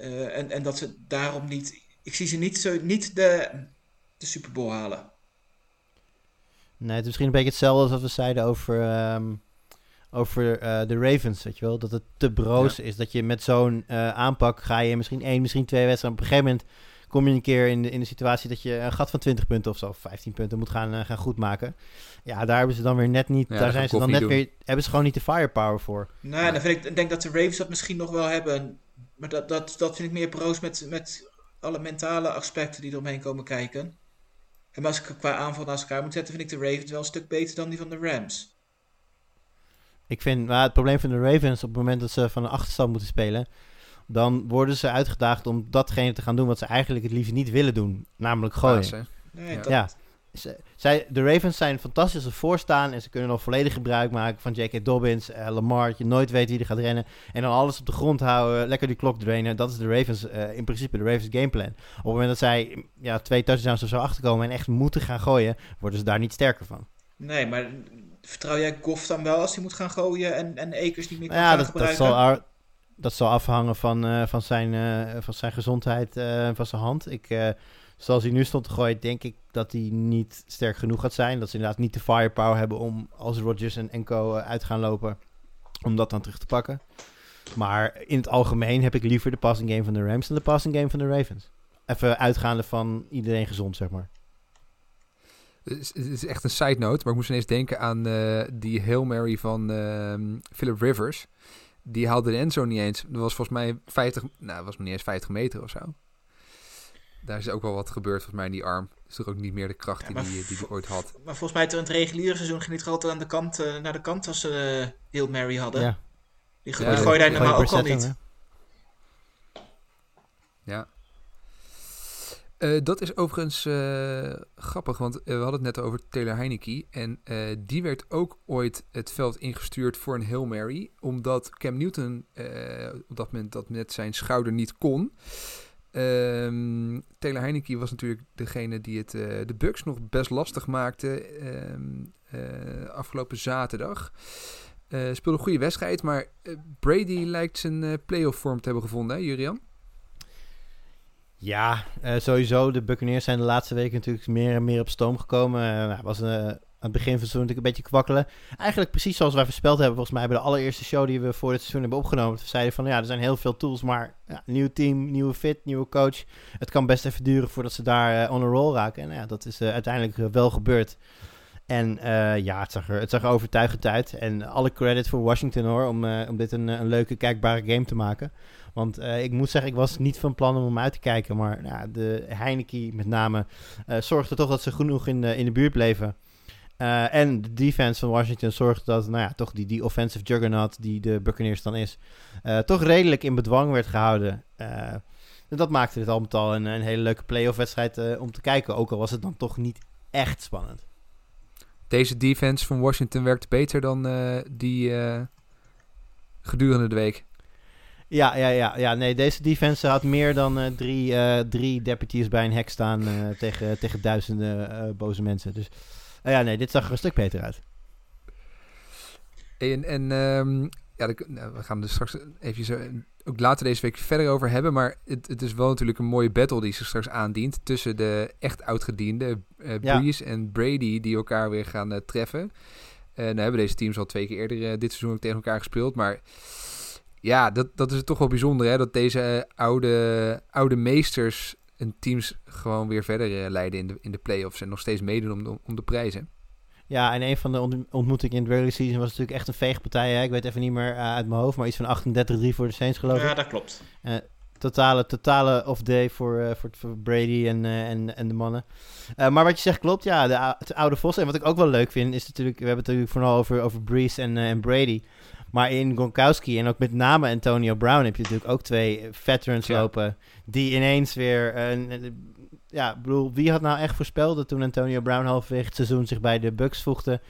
Speaker 4: Uh, en, en dat ze daarom niet. Ik zie ze niet, zo, niet de, de Super Bowl halen.
Speaker 3: Nee, het is misschien een beetje hetzelfde als wat we zeiden over, um, over uh, de Ravens, weet je wel. Dat het te broos ja. is. Dat je met zo'n uh, aanpak ga je misschien één, misschien twee wedstrijden. Op een gegeven moment kom je een keer in de, in de situatie dat je een gat van 20 punten of zo, of 15 punten moet gaan, uh, gaan goedmaken. Ja, daar hebben ze dan weer net niet, ja, daar zijn ze dan net doen. weer, hebben ze gewoon niet de firepower voor.
Speaker 4: Nou, ja. dan vind ik, denk dat de Ravens dat misschien nog wel hebben. Maar dat, dat, dat vind ik meer broos met, met alle mentale aspecten die eromheen komen kijken. En als ik qua aanval naast elkaar moet zetten, vind ik de Ravens wel een stuk beter dan die van de Rams.
Speaker 3: Ik vind, maar het probleem van de Ravens op het moment dat ze van een achterstand moeten spelen, dan worden ze uitgedaagd om datgene te gaan doen wat ze eigenlijk het liefst niet willen doen, namelijk gooien.
Speaker 4: Nee,
Speaker 3: ja. ja. Zij, de Ravens zijn fantastisch als ze voorstaan en ze kunnen nog volledig gebruik maken van J.K. Dobbins, uh, Lamar, je nooit weet wie er gaat rennen. En dan alles op de grond houden, lekker die klok drainen. Dat is de Ravens, uh, in principe de Ravens gameplan. Op het moment dat zij ja, twee touchdowns of zo achterkomen en echt moeten gaan gooien, worden ze daar niet sterker van.
Speaker 4: Nee, maar vertrouw jij Goff dan wel als hij moet gaan gooien en, en Akers niet meer kan
Speaker 3: ja,
Speaker 4: gaan
Speaker 3: dat,
Speaker 4: gebruiken?
Speaker 3: Dat zal, dat zal afhangen van, uh, van, zijn, uh, van zijn gezondheid en van zijn hand. Ik, zoals hij nu stond te gooien, denk ik dat hij niet sterk genoeg gaat zijn. Dat ze inderdaad niet de firepower hebben om als Rodgers en Co uit gaan lopen, om dat dan terug te pakken. Maar in het algemeen heb ik liever de passing game van de Rams dan de passing game van de Ravens. Even uitgaande van iedereen gezond, zeg maar.
Speaker 2: Het is, echt een side note, maar ik moest ineens denken aan die Hail Mary van uh, Philip Rivers. Die haalde de endzone niet eens. Dat was volgens mij 50, nou, dat was niet eens 50 meter of zo. Daar is ook wel wat gebeurd volgens mij in die arm. is toch ook niet meer de kracht
Speaker 4: Ja,
Speaker 2: die die, die die ooit had.
Speaker 4: Maar volgens mij toen het reguliere seizoen ging hij toch altijd aan de kant, eh, naar de kant als ze uh, heel Mary hadden.
Speaker 3: Ja.
Speaker 4: Die, go-
Speaker 2: Ja,
Speaker 4: die gooide hij
Speaker 3: Gooi
Speaker 4: normaal ook al
Speaker 3: hem,
Speaker 4: niet.
Speaker 3: hè?
Speaker 2: Ja. Eh, dat is overigens eh, grappig, want eh, we hadden het net over Taylor Heineke. En die werd ook ooit het veld ingestuurd voor een Hail Mary. Omdat Cam Newton op dat moment dat met zijn schouder niet kon. Ehm, Taylor Heineke was natuurlijk degene die het, de Bucks nog best lastig maakte ehm, eh, afgelopen zaterdag. Speelde een goede wedstrijd, maar Brady lijkt zijn playoff vorm te hebben gevonden, hè, Jurian?
Speaker 3: Ja, eh, sowieso. De Buccaneers zijn de laatste weken natuurlijk meer en meer op stoom gekomen. Nou, was eh, aan het begin van het seizoen natuurlijk een beetje kwakkelen. Eigenlijk precies zoals wij voorspeld hebben, volgens mij bij de allereerste show die we voor dit seizoen hebben opgenomen. We zeiden van, ja, er zijn heel veel tools, maar ja, nieuw team, nieuwe fit, nieuwe coach. Het kan best even duren voordat ze daar on a roll raken. En ja, dat is uiteindelijk wel gebeurd. En ja, het zag, er, het zag er overtuigend uit. En alle credit voor Washington hoor, om, om dit een, een leuke, kijkbare game te maken. Want eh, ik moet zeggen, ik was niet van plan om hem uit te kijken. Maar nou, de Heineke met name eh, zorgde toch dat ze genoeg in de, in de buurt bleven. Eh, en de defense van Washington zorgde dat, nou ja, toch die, die offensive juggernaut die de Buccaneers dan is, toch redelijk in bedwang werd gehouden. Eh, en dat maakte dit al met al een, een hele leuke playoff wedstrijd om te kijken. Ook al was het dan toch niet echt spannend.
Speaker 2: Deze defense van Washington werkt beter dan die gedurende de week.
Speaker 3: Ja, ja, ja, ja. Nee, deze defense had meer dan eh, drie, eh, drie deputies bij een hek staan eh, tegen, tegen duizenden boze mensen. Dus ja, nee, dit zag er een stuk beter uit.
Speaker 2: En, en ehm, ja, nou, we gaan er straks even zo, ook later deze week verder over hebben. Maar het, het is wel natuurlijk een mooie battle die zich straks aandient. Tussen de echt oudgediende
Speaker 3: Ja.
Speaker 2: Breeze en Brady die elkaar weer gaan treffen. En nou hebben deze teams al twee keer eerder dit seizoen ook tegen elkaar gespeeld. Maar ja, dat, dat is toch wel bijzonder hè. Dat deze eh, oude, oude meesters en teams gewoon weer verder eh, leiden in de, in de playoffs. En nog steeds meedoen om de, om de prijzen.
Speaker 3: Ja, en een van de ont- ontmoetingen in de regular season was natuurlijk echt een veegpartij. Hè? Ik weet even niet meer eh, uit mijn hoofd, maar iets van 38-3 voor de Saints geloof ik.
Speaker 4: Ja, dat klopt.
Speaker 3: totale, totale off-day voor, eh, voor, voor Brady en, eh, en, en de mannen. Eh, maar wat je zegt klopt, ja, de, oude Vos. En wat ik ook wel leuk vind, is natuurlijk... We hebben het natuurlijk vooral over, over Breeze en, en Brady. Maar in Gronkowski en ook met name Antonio Brown... heb je natuurlijk ook twee veterans
Speaker 2: Ja.
Speaker 3: lopen... die ineens weer... een- een- ja, ik bedoel, wie had nou echt voorspeld... dat toen Antonio Brown halverwege het seizoen zich bij de Bucks voegde...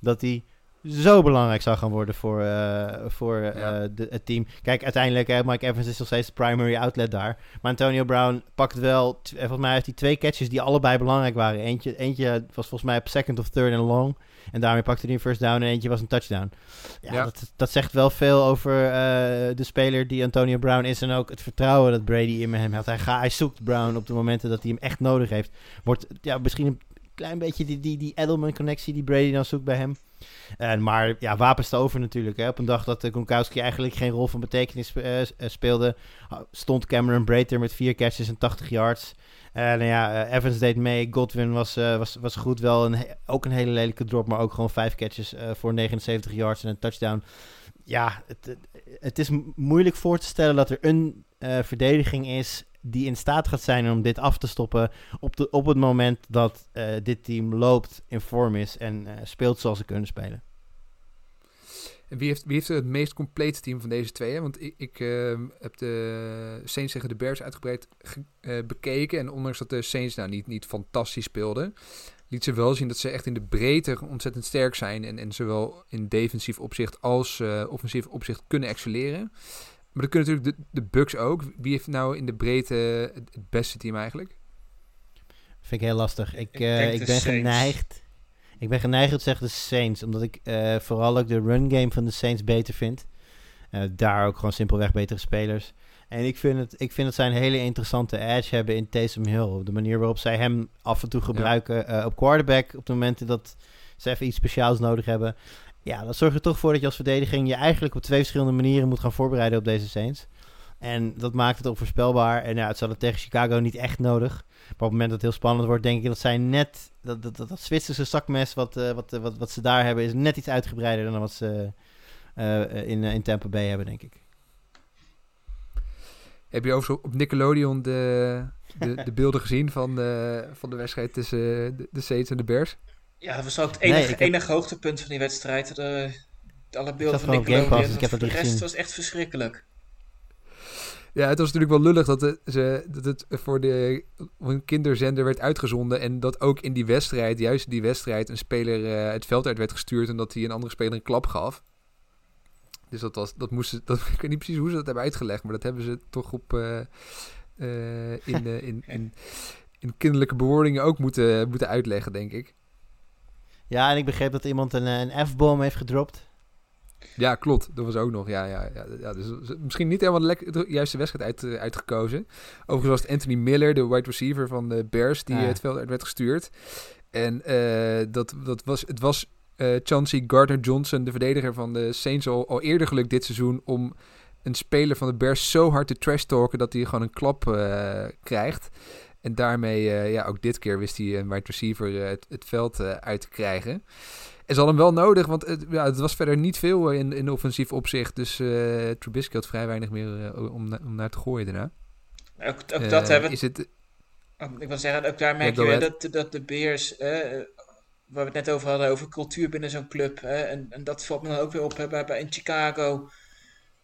Speaker 3: dat hij zo belangrijk zou gaan worden voor, eh, voor eh,
Speaker 2: Ja.
Speaker 3: de, het team. Kijk, uiteindelijk, hè, Mike Evans is nog steeds de primary outlet daar. Maar Antonio Brown pakt wel... eh, Volgens mij heeft hij twee catches die allebei belangrijk waren. Eentje, eentje was volgens mij op second of third en long. En daarmee pakte hij een first down en eentje was een touchdown. Ja,
Speaker 2: Ja.
Speaker 3: Dat, dat zegt wel veel over eh, de speler die Antonio Brown is... en ook het vertrouwen dat Brady in hem had. Hij, ga, hij zoekt Brown op de momenten dat hij hem echt nodig heeft. Wordt ja, misschien een klein beetje die, die, die Edelman-connectie die Brady dan zoekt bij hem. En, maar ja, wapens te over natuurlijk. Hè. Op een dag dat uh, Gronkowski eigenlijk geen rol van betekenis eh, eh, speelde... stond Cameron Braid er met vier catches en 80 yards. En nou ja, eh, Evans deed mee. Godwin was, eh, was, was goed. Wel een, ook een hele lelijke drop, maar ook gewoon vijf catches eh, voor 79 yards en een touchdown. Ja, het, het, is moeilijk voor te stellen dat er een eh, verdediging is die in staat gaat zijn om dit af te stoppen op, de, op het moment dat eh, dit team loopt, in vorm is en eh, speelt zoals ze kunnen spelen.
Speaker 2: En wie heeft, wie heeft het meest complete team van deze twee? Hè? Want ik, ik ehm, heb de Saints tegen de Bears uitgebreid ge- eh, bekeken. En ondanks dat de Saints nou niet, niet fantastisch speelden... liet ze wel zien dat ze echt in de breedte ontzettend sterk zijn. En, en zowel in defensief opzicht als eh, offensief opzicht kunnen excelleren. Maar dat kunnen natuurlijk de, de Bucks ook. Wie heeft nou in de breedte het, het beste team eigenlijk?
Speaker 3: Vind ik heel lastig. Ik,
Speaker 4: Ik
Speaker 3: eh, ik ben
Speaker 4: Saints.
Speaker 3: geneigd. Ik ben geneigd te zeggen de Saints. Omdat ik eh, vooral ook de run game van de Saints beter vind. Eh, daar ook gewoon simpelweg betere spelers. En ik vind, het, ik vind dat zij een hele interessante edge hebben in Taysom Hill. De manier waarop zij hem af en toe gebruiken eh, op quarterback. Op de momenten dat ze even iets speciaals nodig hebben. Ja, dat zorgt er toch voor dat je als verdediging je eigenlijk op twee verschillende manieren moet gaan voorbereiden op deze Saints. En dat maakt het onvoorspelbaar. En ja, het zal het tegen Chicago niet echt nodig. Maar op het moment dat het heel spannend wordt, denk ik dat zij net... Dat, dat, dat, dat Zwitserse zakmes wat, eh, wat, eh, wat, wat ze daar hebben, is net iets uitgebreider dan wat ze, eh, in, eh, in Tampa Bay hebben, denk ik.
Speaker 2: Heb je overigens op Nickelodeon de, de, de beelden gezien van de, van de wedstrijd tussen de, de Saints en de Bears?
Speaker 4: Ja, dat was ook het enige,
Speaker 3: heb-
Speaker 4: enige hoogtepunt van die wedstrijd. De, alle beelden van Nickelodeon.
Speaker 3: Pass, ik heb dat
Speaker 4: de rest
Speaker 3: gezien.
Speaker 4: was echt verschrikkelijk.
Speaker 2: Ja, het was natuurlijk wel lullig dat, de, ze, dat het voor de kinderzender werd uitgezonden. En dat ook in die wedstrijd, juist in die wedstrijd, een speler eh, het veld uit werd gestuurd. En dat hij een andere speler een klap gaf. Dus dat was, dat moesten, dat, ik weet niet precies hoe ze dat hebben uitgelegd. Maar dat hebben ze toch op, eh, eh, in, in, in, in kinderlijke bewoordingen ook moeten, moeten uitleggen, denk ik.
Speaker 3: Ja, en ik begreep dat iemand een, een F-bom heeft gedropt.
Speaker 2: Ja, klopt. Dat was ook nog. Ja, ja, ja, ja, dus misschien niet helemaal lek- de juiste wedstrijd uit, eh, uitgekozen. Overigens was het Anthony Miller, de wide receiver van de Bears, die
Speaker 3: Ja.
Speaker 2: eh, het veld uit werd gestuurd. En eh, dat, dat was, het was Chauncey Gardner-Johnson, de verdediger van de Saints, al, al eerder gelukt dit seizoen om een speler van de Bears zo hard te trash-talken dat hij gewoon een klap krijgt. En daarmee, ja, ook dit keer wist hij een wide receiver het, het veld uit te krijgen. Ze hadden hem wel nodig, want het, ja, het was verder niet veel in, in offensief opzicht. Dus eh Trubisky had vrij weinig meer eh, om, na- om naar te gooien daarna.
Speaker 4: Ook, ook
Speaker 2: Eh,
Speaker 4: dat hebben
Speaker 2: Is het,
Speaker 4: Oh, Ik wil zeggen, ook daar merk je dat, dat de Bears, eh, waar we het net over hadden, over cultuur binnen zo'n club. hè, en, en dat valt me dan ook weer op hè, bij, bij in Chicago.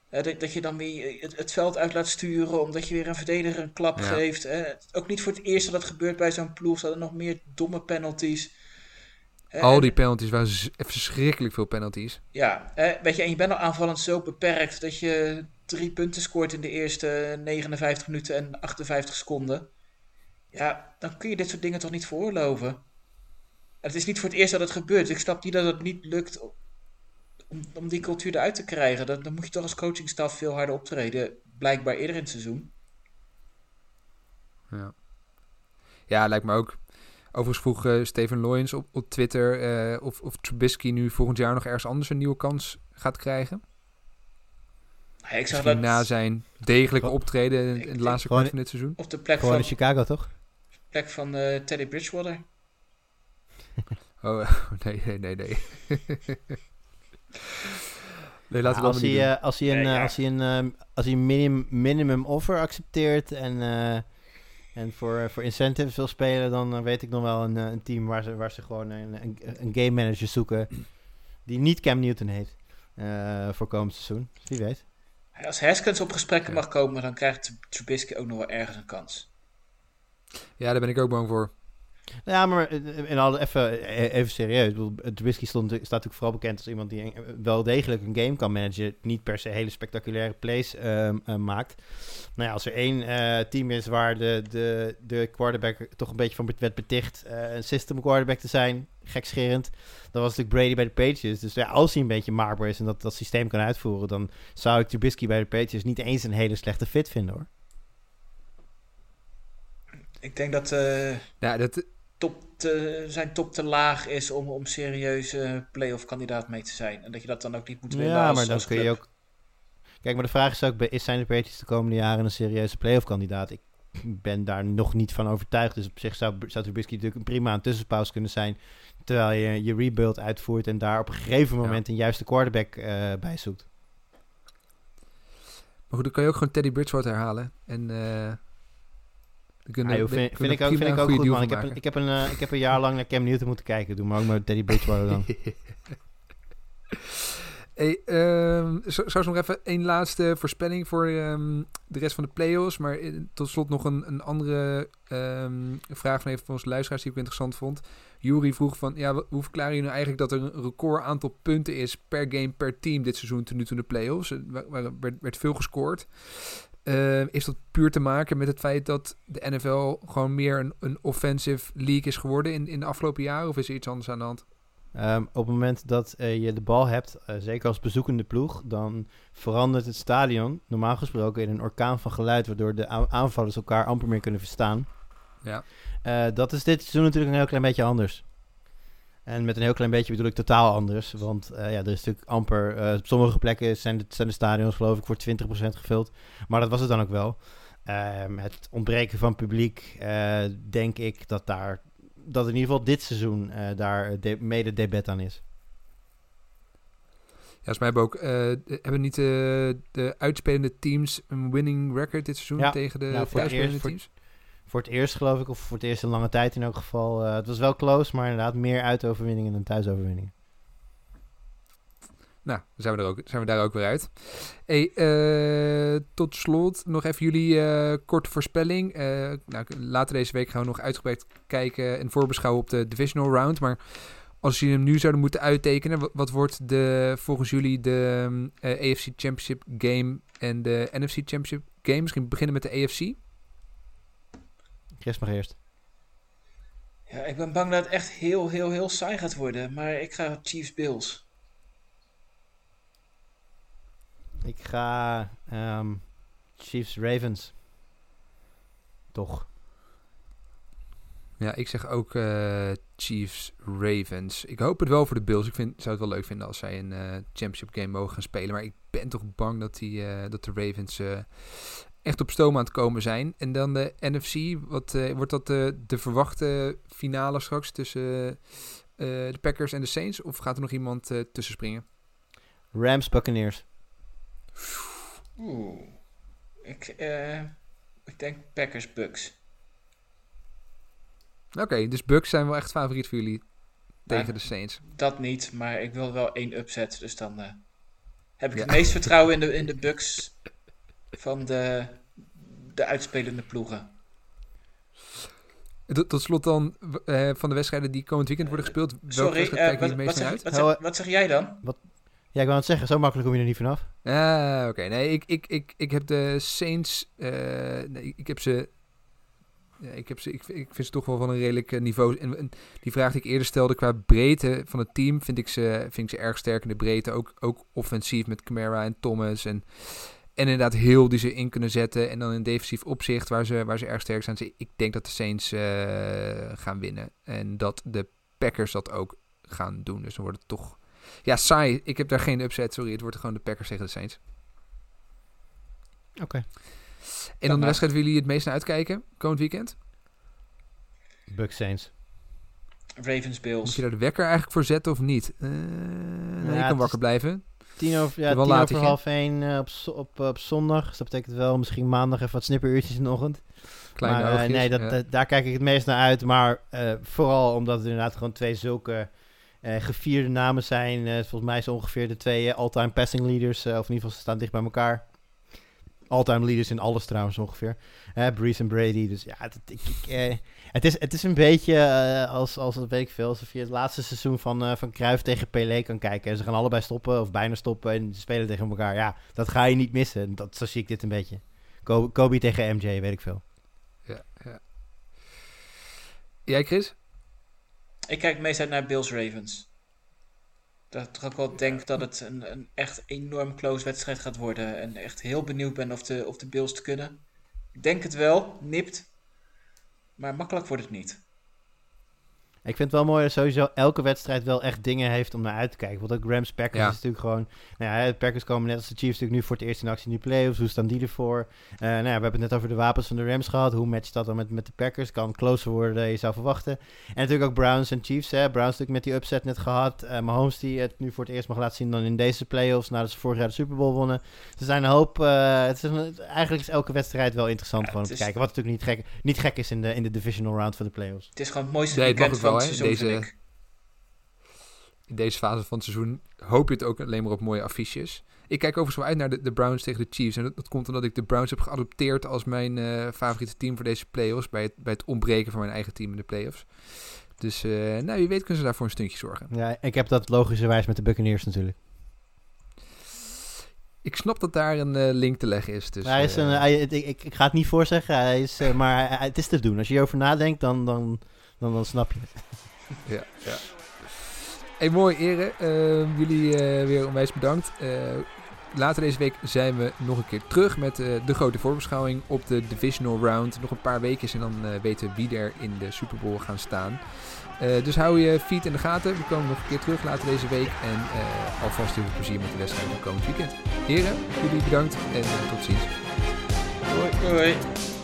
Speaker 4: hè, dat, dat je dan weer het, het veld uit laat sturen omdat je weer een verdediger een klap
Speaker 2: Ja.
Speaker 4: geeft. hè. ook niet voor het eerst dat dat gebeurt bij zo'n ploeg. Ze hadden nog meer domme penalties. Hè,
Speaker 2: al die penalties waren verschrikkelijk veel penalties.
Speaker 4: Ja, hè, weet je, en je bent al aanvallend zo beperkt dat je drie punten scoort in de eerste 59 minuten en 58 seconden. Ja, dan kun je dit soort dingen toch niet veroorloven. En het is niet voor het eerst dat het gebeurt. Ik snap niet dat het niet lukt om, om die cultuur eruit te krijgen. Dan, dan moet je toch als coachingstaf veel harder optreden. Blijkbaar eerder in het seizoen.
Speaker 2: Ja, ja lijkt me ook. Overigens vroeg eh, Steven Loyens op, op Twitter eh, of, of Trubisky nu volgend jaar nog ergens anders een nieuwe kans gaat krijgen.
Speaker 4: Ja, ik zag dat
Speaker 2: na zijn degelijke optreden in, de laatste kwart van dit seizoen.
Speaker 4: op de plek
Speaker 3: Gewoon
Speaker 4: van,
Speaker 3: in Chicago, toch?
Speaker 4: plek van eh, Teddy Bridgewater.
Speaker 2: Oh, nee, nee, nee, nee. nee, laten we
Speaker 3: als, hij, als hij een, als hij een, als hij een minimum, minimum offer accepteert en, eh, en voor, eh, voor incentives wil spelen, dan eh, weet ik nog wel een, eh, een team waar ze, waar ze gewoon een, een, een game manager zoeken die niet Cam Newton heeft eh, voor komend seizoen. Dus wie weet.
Speaker 4: Als Haskins op gesprekken
Speaker 2: Ja.
Speaker 4: mag komen, dan krijgt Trubisky ook nog wel ergens een kans.
Speaker 2: Ja, daar ben ik ook bang voor.
Speaker 3: Ja, maar eh, en al even, eh, even serieus. Trubisky stond, staat natuurlijk vooral bekend als iemand die eh, wel degelijk een game kan managen. Niet per se hele spectaculaire plays ehm, eh, maakt. Nou ja, als er één eh, team is waar de, de, de quarterback toch een beetje van werd beticht eh, een system quarterback te zijn, gekscherend, dan was natuurlijk Brady bij de Patriots. Dus ja, als hij een beetje maakbaar is en dat, dat systeem kan uitvoeren, dan zou ik Trubisky bij de Patriots niet eens een hele slechte fit vinden hoor.
Speaker 4: Ik denk dat eh,
Speaker 2: Ja, dat,
Speaker 4: top te, zijn top te laag is om, om serieus eh playoff kandidaat mee te zijn. En dat je dat dan ook niet moet willen
Speaker 3: Ja,
Speaker 4: als,
Speaker 3: maar dan kun je ook. Kijk, maar de vraag is ook: is zijn de Patriots de komende jaren een serieuze playoff-kandidaat? Ik ben daar nog niet van overtuigd. Dus op zich zou, zou Trubisky natuurlijk een prima een tussenpauze kunnen zijn. Terwijl je je rebuild uitvoert en daar op een gegeven
Speaker 2: Ja.
Speaker 3: moment een juiste quarterback eh bij zoekt.
Speaker 2: maar goed, dan kan je ook gewoon Teddy Bridgewater herhalen. En eh kunnen-
Speaker 3: Ah, joh, vind, vind ik ook, vind ik goed, man. Ik heb, een, ik, heb een, eh, ik heb een jaar lang naar Cam Newton moeten kijken. Doe maar ook met Teddy Bridgewater dan.
Speaker 2: Hey, ehm, zo, zou nog even één laatste voorspelling voor ehm, de rest van de play-offs. Maar eh, tot slot nog een, een andere ehm, vraag van een van onze luisteraars die ik interessant vond. Jury vroeg van, ja, hoe verklaren jullie nou eigenlijk dat er een record aantal punten is per game per team dit seizoen tot nu toe in de play-offs? Er werd veel gescoord. Eh, is dat puur te maken met het feit dat de NFL gewoon meer een, een offensive league is geworden in, in de afgelopen jaren? Of is er iets anders aan de hand?
Speaker 3: Ehm, op het moment dat eh, je de bal hebt, eh, zeker als bezoekende ploeg, dan verandert het stadion normaal gesproken in een orkaan van geluid, waardoor de aanvallers elkaar amper meer kunnen verstaan.
Speaker 2: Ja.
Speaker 3: Dat is dit seizoen natuurlijk een heel klein beetje anders. En met een heel klein beetje bedoel ik totaal anders. Want eh, ja, er is natuurlijk amper... eh, op sommige plekken zijn de, zijn de stadions geloof ik voor 20% gevuld. Maar dat was het dan ook wel. Ehm, het ontbreken van publiek, eh, denk ik dat daar... Dat in ieder geval dit seizoen daar de, mede debet aan is.
Speaker 2: volgens mij hebben ook hebben niet de, de uitspelende teams een winning record dit seizoen
Speaker 3: Ja.
Speaker 2: tegen de
Speaker 3: Ja, voor het
Speaker 2: uitspelende
Speaker 3: eerst- voor-
Speaker 2: teams?
Speaker 3: Voor het eerst geloof ik, of voor het eerst in lange tijd in elk geval. Eh, het was wel close, maar inderdaad meer uitoverwinningen dan thuisoverwinningen.
Speaker 2: Nou, zijn we, zijn we daar ook weer uit. Hey, eh, tot slot nog even jullie eh, korte voorspelling. Nou, later deze week gaan we nog uitgebreid kijken en voorbeschouwen op de Divisional Round. Maar als jullie hem nu zouden moeten uittekenen, wat, wat wordt de, volgens jullie de mm, AFC Championship game en de NFC Championship game? Misschien beginnen met de AFC.
Speaker 3: Chris mag eerst.
Speaker 4: Ja, ik ben bang dat het echt heel, heel, heel saai gaat worden. Maar ik ga Chiefs Bills.
Speaker 3: Ik ga ehm, Chiefs Ravens. Toch.
Speaker 2: Ja, ik zeg ook eh, Chiefs Ravens. Ik hoop het wel voor de Bills. Ik vind, zou het wel leuk vinden als zij een eh, championship game mogen gaan spelen. Maar ik ben toch bang dat, die, eh, dat de Ravens eh, echt op stoom aan het komen zijn. En dan de NFC. Wat, eh, wordt dat de, de verwachte finale straks tussen eh, de Packers en de Saints? Of gaat er nog iemand eh, tussen springen?
Speaker 3: Rams Buccaneers.
Speaker 4: Oeh. Ik, eh, ik denk Packers Bucks.
Speaker 2: Oké, dus Bucks zijn wel echt favoriet voor jullie tegen
Speaker 4: Maar-
Speaker 2: de Saints.
Speaker 4: Dat niet, maar ik wil wel één upset. Dus dan eh, heb ik
Speaker 2: Ja.
Speaker 4: het meest vertrouwen in de, in de Bucks van de, de uitspelende ploegen.
Speaker 2: Tot, tot slot dan eh, van de wedstrijden die komend weekend worden gespeeld. Welke
Speaker 4: Sorry,
Speaker 2: wedstrijd
Speaker 4: eh,
Speaker 2: kijken
Speaker 4: wat,
Speaker 2: het
Speaker 4: wat,
Speaker 2: meest naar
Speaker 4: zeg,
Speaker 2: uit?
Speaker 4: wat, zeg, wat zeg jij dan?
Speaker 3: Ja, ik wou het zeggen, zo makkelijk kom je er niet vanaf.
Speaker 2: Ah, oké. Nee, ik, ik, ik, ik heb de Saints. eh, nee, ik heb ze. Ja, ik, heb ze ik, ik vind ze toch wel van een redelijk eh, niveau. En, en die vraag die ik eerder stelde qua breedte van het team, vind ik ze, vind ik ze erg sterk in de breedte. Ook, ook offensief met Camara en Thomas. En, en inderdaad heel die ze in kunnen zetten. En dan in defensief opzicht waar ze, waar ze erg sterk zijn. Dus ik denk dat de Saints eh, gaan winnen. En dat de Packers dat ook gaan doen. Dus dan wordt het toch. Ja, saai. Ik heb daar geen upset. Sorry, het wordt gewoon de Packers tegen de Saints.
Speaker 3: Oké.
Speaker 2: En dan de
Speaker 4: mag.
Speaker 2: wedstrijd waar jullie het meest naar uitkijken, komend weekend?
Speaker 3: Bucks Saints.
Speaker 4: Ravens
Speaker 2: Moet
Speaker 4: Bills.
Speaker 2: je daar de wekker eigenlijk voor zetten of niet? Eh, nee,
Speaker 3: Ja,
Speaker 2: je
Speaker 3: het
Speaker 2: kan
Speaker 3: is-
Speaker 2: wakker blijven.
Speaker 3: Tien over, ja, tien over half één eh, op, op, op zondag. Dus dat betekent wel misschien maandag even wat snipperuurtjes in de ochtend.
Speaker 2: Kleine
Speaker 3: maar, eh,
Speaker 2: oogjes,
Speaker 3: nee, dat,
Speaker 2: ja.
Speaker 3: dat- daar kijk ik het meest naar uit. Maar eh, vooral omdat het inderdaad gewoon twee zulke eh, gevierde namen zijn. Eh, volgens mij zijn ongeveer de twee eh, all-time passing leaders. eh, of in ieder geval ze staan dicht bij elkaar. All-time leaders in alles trouwens ongeveer. Eh Breeze en Brady. Dus ja, het, ik, ik, eh, het, is, het is een beetje eh, als, als dat weet ik veel. Alsof je het laatste seizoen van, eh van Cruijff tegen Pelé kan kijken. En ze gaan allebei stoppen of bijna stoppen en ze spelen tegen elkaar. Ja, dat ga je niet missen. Dat, zo zie ik dit een beetje. Kobe, Kobe tegen MJ, weet ik veel.
Speaker 2: Ja, ja. Jij, Chris?
Speaker 4: Ik kijk meestal naar Bills Ravens. Dat ik ook wel denk dat het een, een echt enorm close wedstrijd gaat worden. En echt heel benieuwd ben of de, of de Bills het kunnen. Ik denk het wel, nipt. Maar makkelijk wordt het niet.
Speaker 3: Ik vind het wel mooi dat sowieso elke wedstrijd wel echt dingen heeft om naar uit te kijken. Want ook Rams Packers
Speaker 2: Ja.
Speaker 3: is natuurlijk gewoon... Nou ja, de Packers komen net als de Chiefs natuurlijk nu voor het eerst in actie in die playoffs. Hoe staan die ervoor? Eh nou ja, we hebben het net over de wapens van de Rams gehad. Hoe matcht dat dan met, met de Packers? Kan closer worden dan je zou verwachten. En natuurlijk ook Browns en Chiefs. Hè. Browns natuurlijk met die upset net gehad. Eh Mahomes die het nu voor het eerst mag laten zien dan in deze playoffs. Nadat ze vorig jaar de Super Bowl wonnen. Er zijn een hoop... eh, het is een- eigenlijk is elke wedstrijd wel interessant
Speaker 4: Ja,
Speaker 3: gewoon om te
Speaker 4: is-
Speaker 3: kijken. Wat natuurlijk niet gek, niet gek is in de, in de divisional round van de playoffs.
Speaker 4: Het is gewoon het mooiste
Speaker 2: Nee,
Speaker 4: weekend van
Speaker 2: hè,
Speaker 4: seizoen,
Speaker 2: deze-. In deze fase van het seizoen hoop je het ook alleen maar op mooie affiches. Ik kijk overigens wel uit naar de, de Browns tegen de Chiefs. En dat, dat komt omdat ik de Browns heb geadopteerd als mijn eh, favoriete team voor deze playoffs. Bij het, bij het ontbreken van mijn eigen team in de playoffs. Dus eh, nou, wie weet kunnen ze daarvoor een stuntje zorgen.
Speaker 3: Ja, ik heb dat logischerwijs met de Buccaneers natuurlijk.
Speaker 2: Ik snap dat daar een eh, link te leggen is. Dus,
Speaker 3: hij is een, hij- ik, ik, ik ga het niet voorzeggen, hij is, eh, maar hij- het is te doen. Als je hierover nadenkt, dan, dan, dan, dan snap je het.
Speaker 2: Ja, ja. Hey, mooi, Ere. Eh, jullie eh, weer onwijs bedankt. Eh, later deze week zijn we nog een keer terug met eh, de grote voorbeschouwing op de Divisional Round. Nog een paar weken en dan eh, weten we wie er in de Super Bowl gaan staan. Eh, dus hou je feet in de gaten. We komen nog een keer terug later deze week. En eh, alvast heel veel plezier met de wedstrijd van komend weekend. Heren, jullie bedankt en tot ziens.
Speaker 4: Doei. Doei.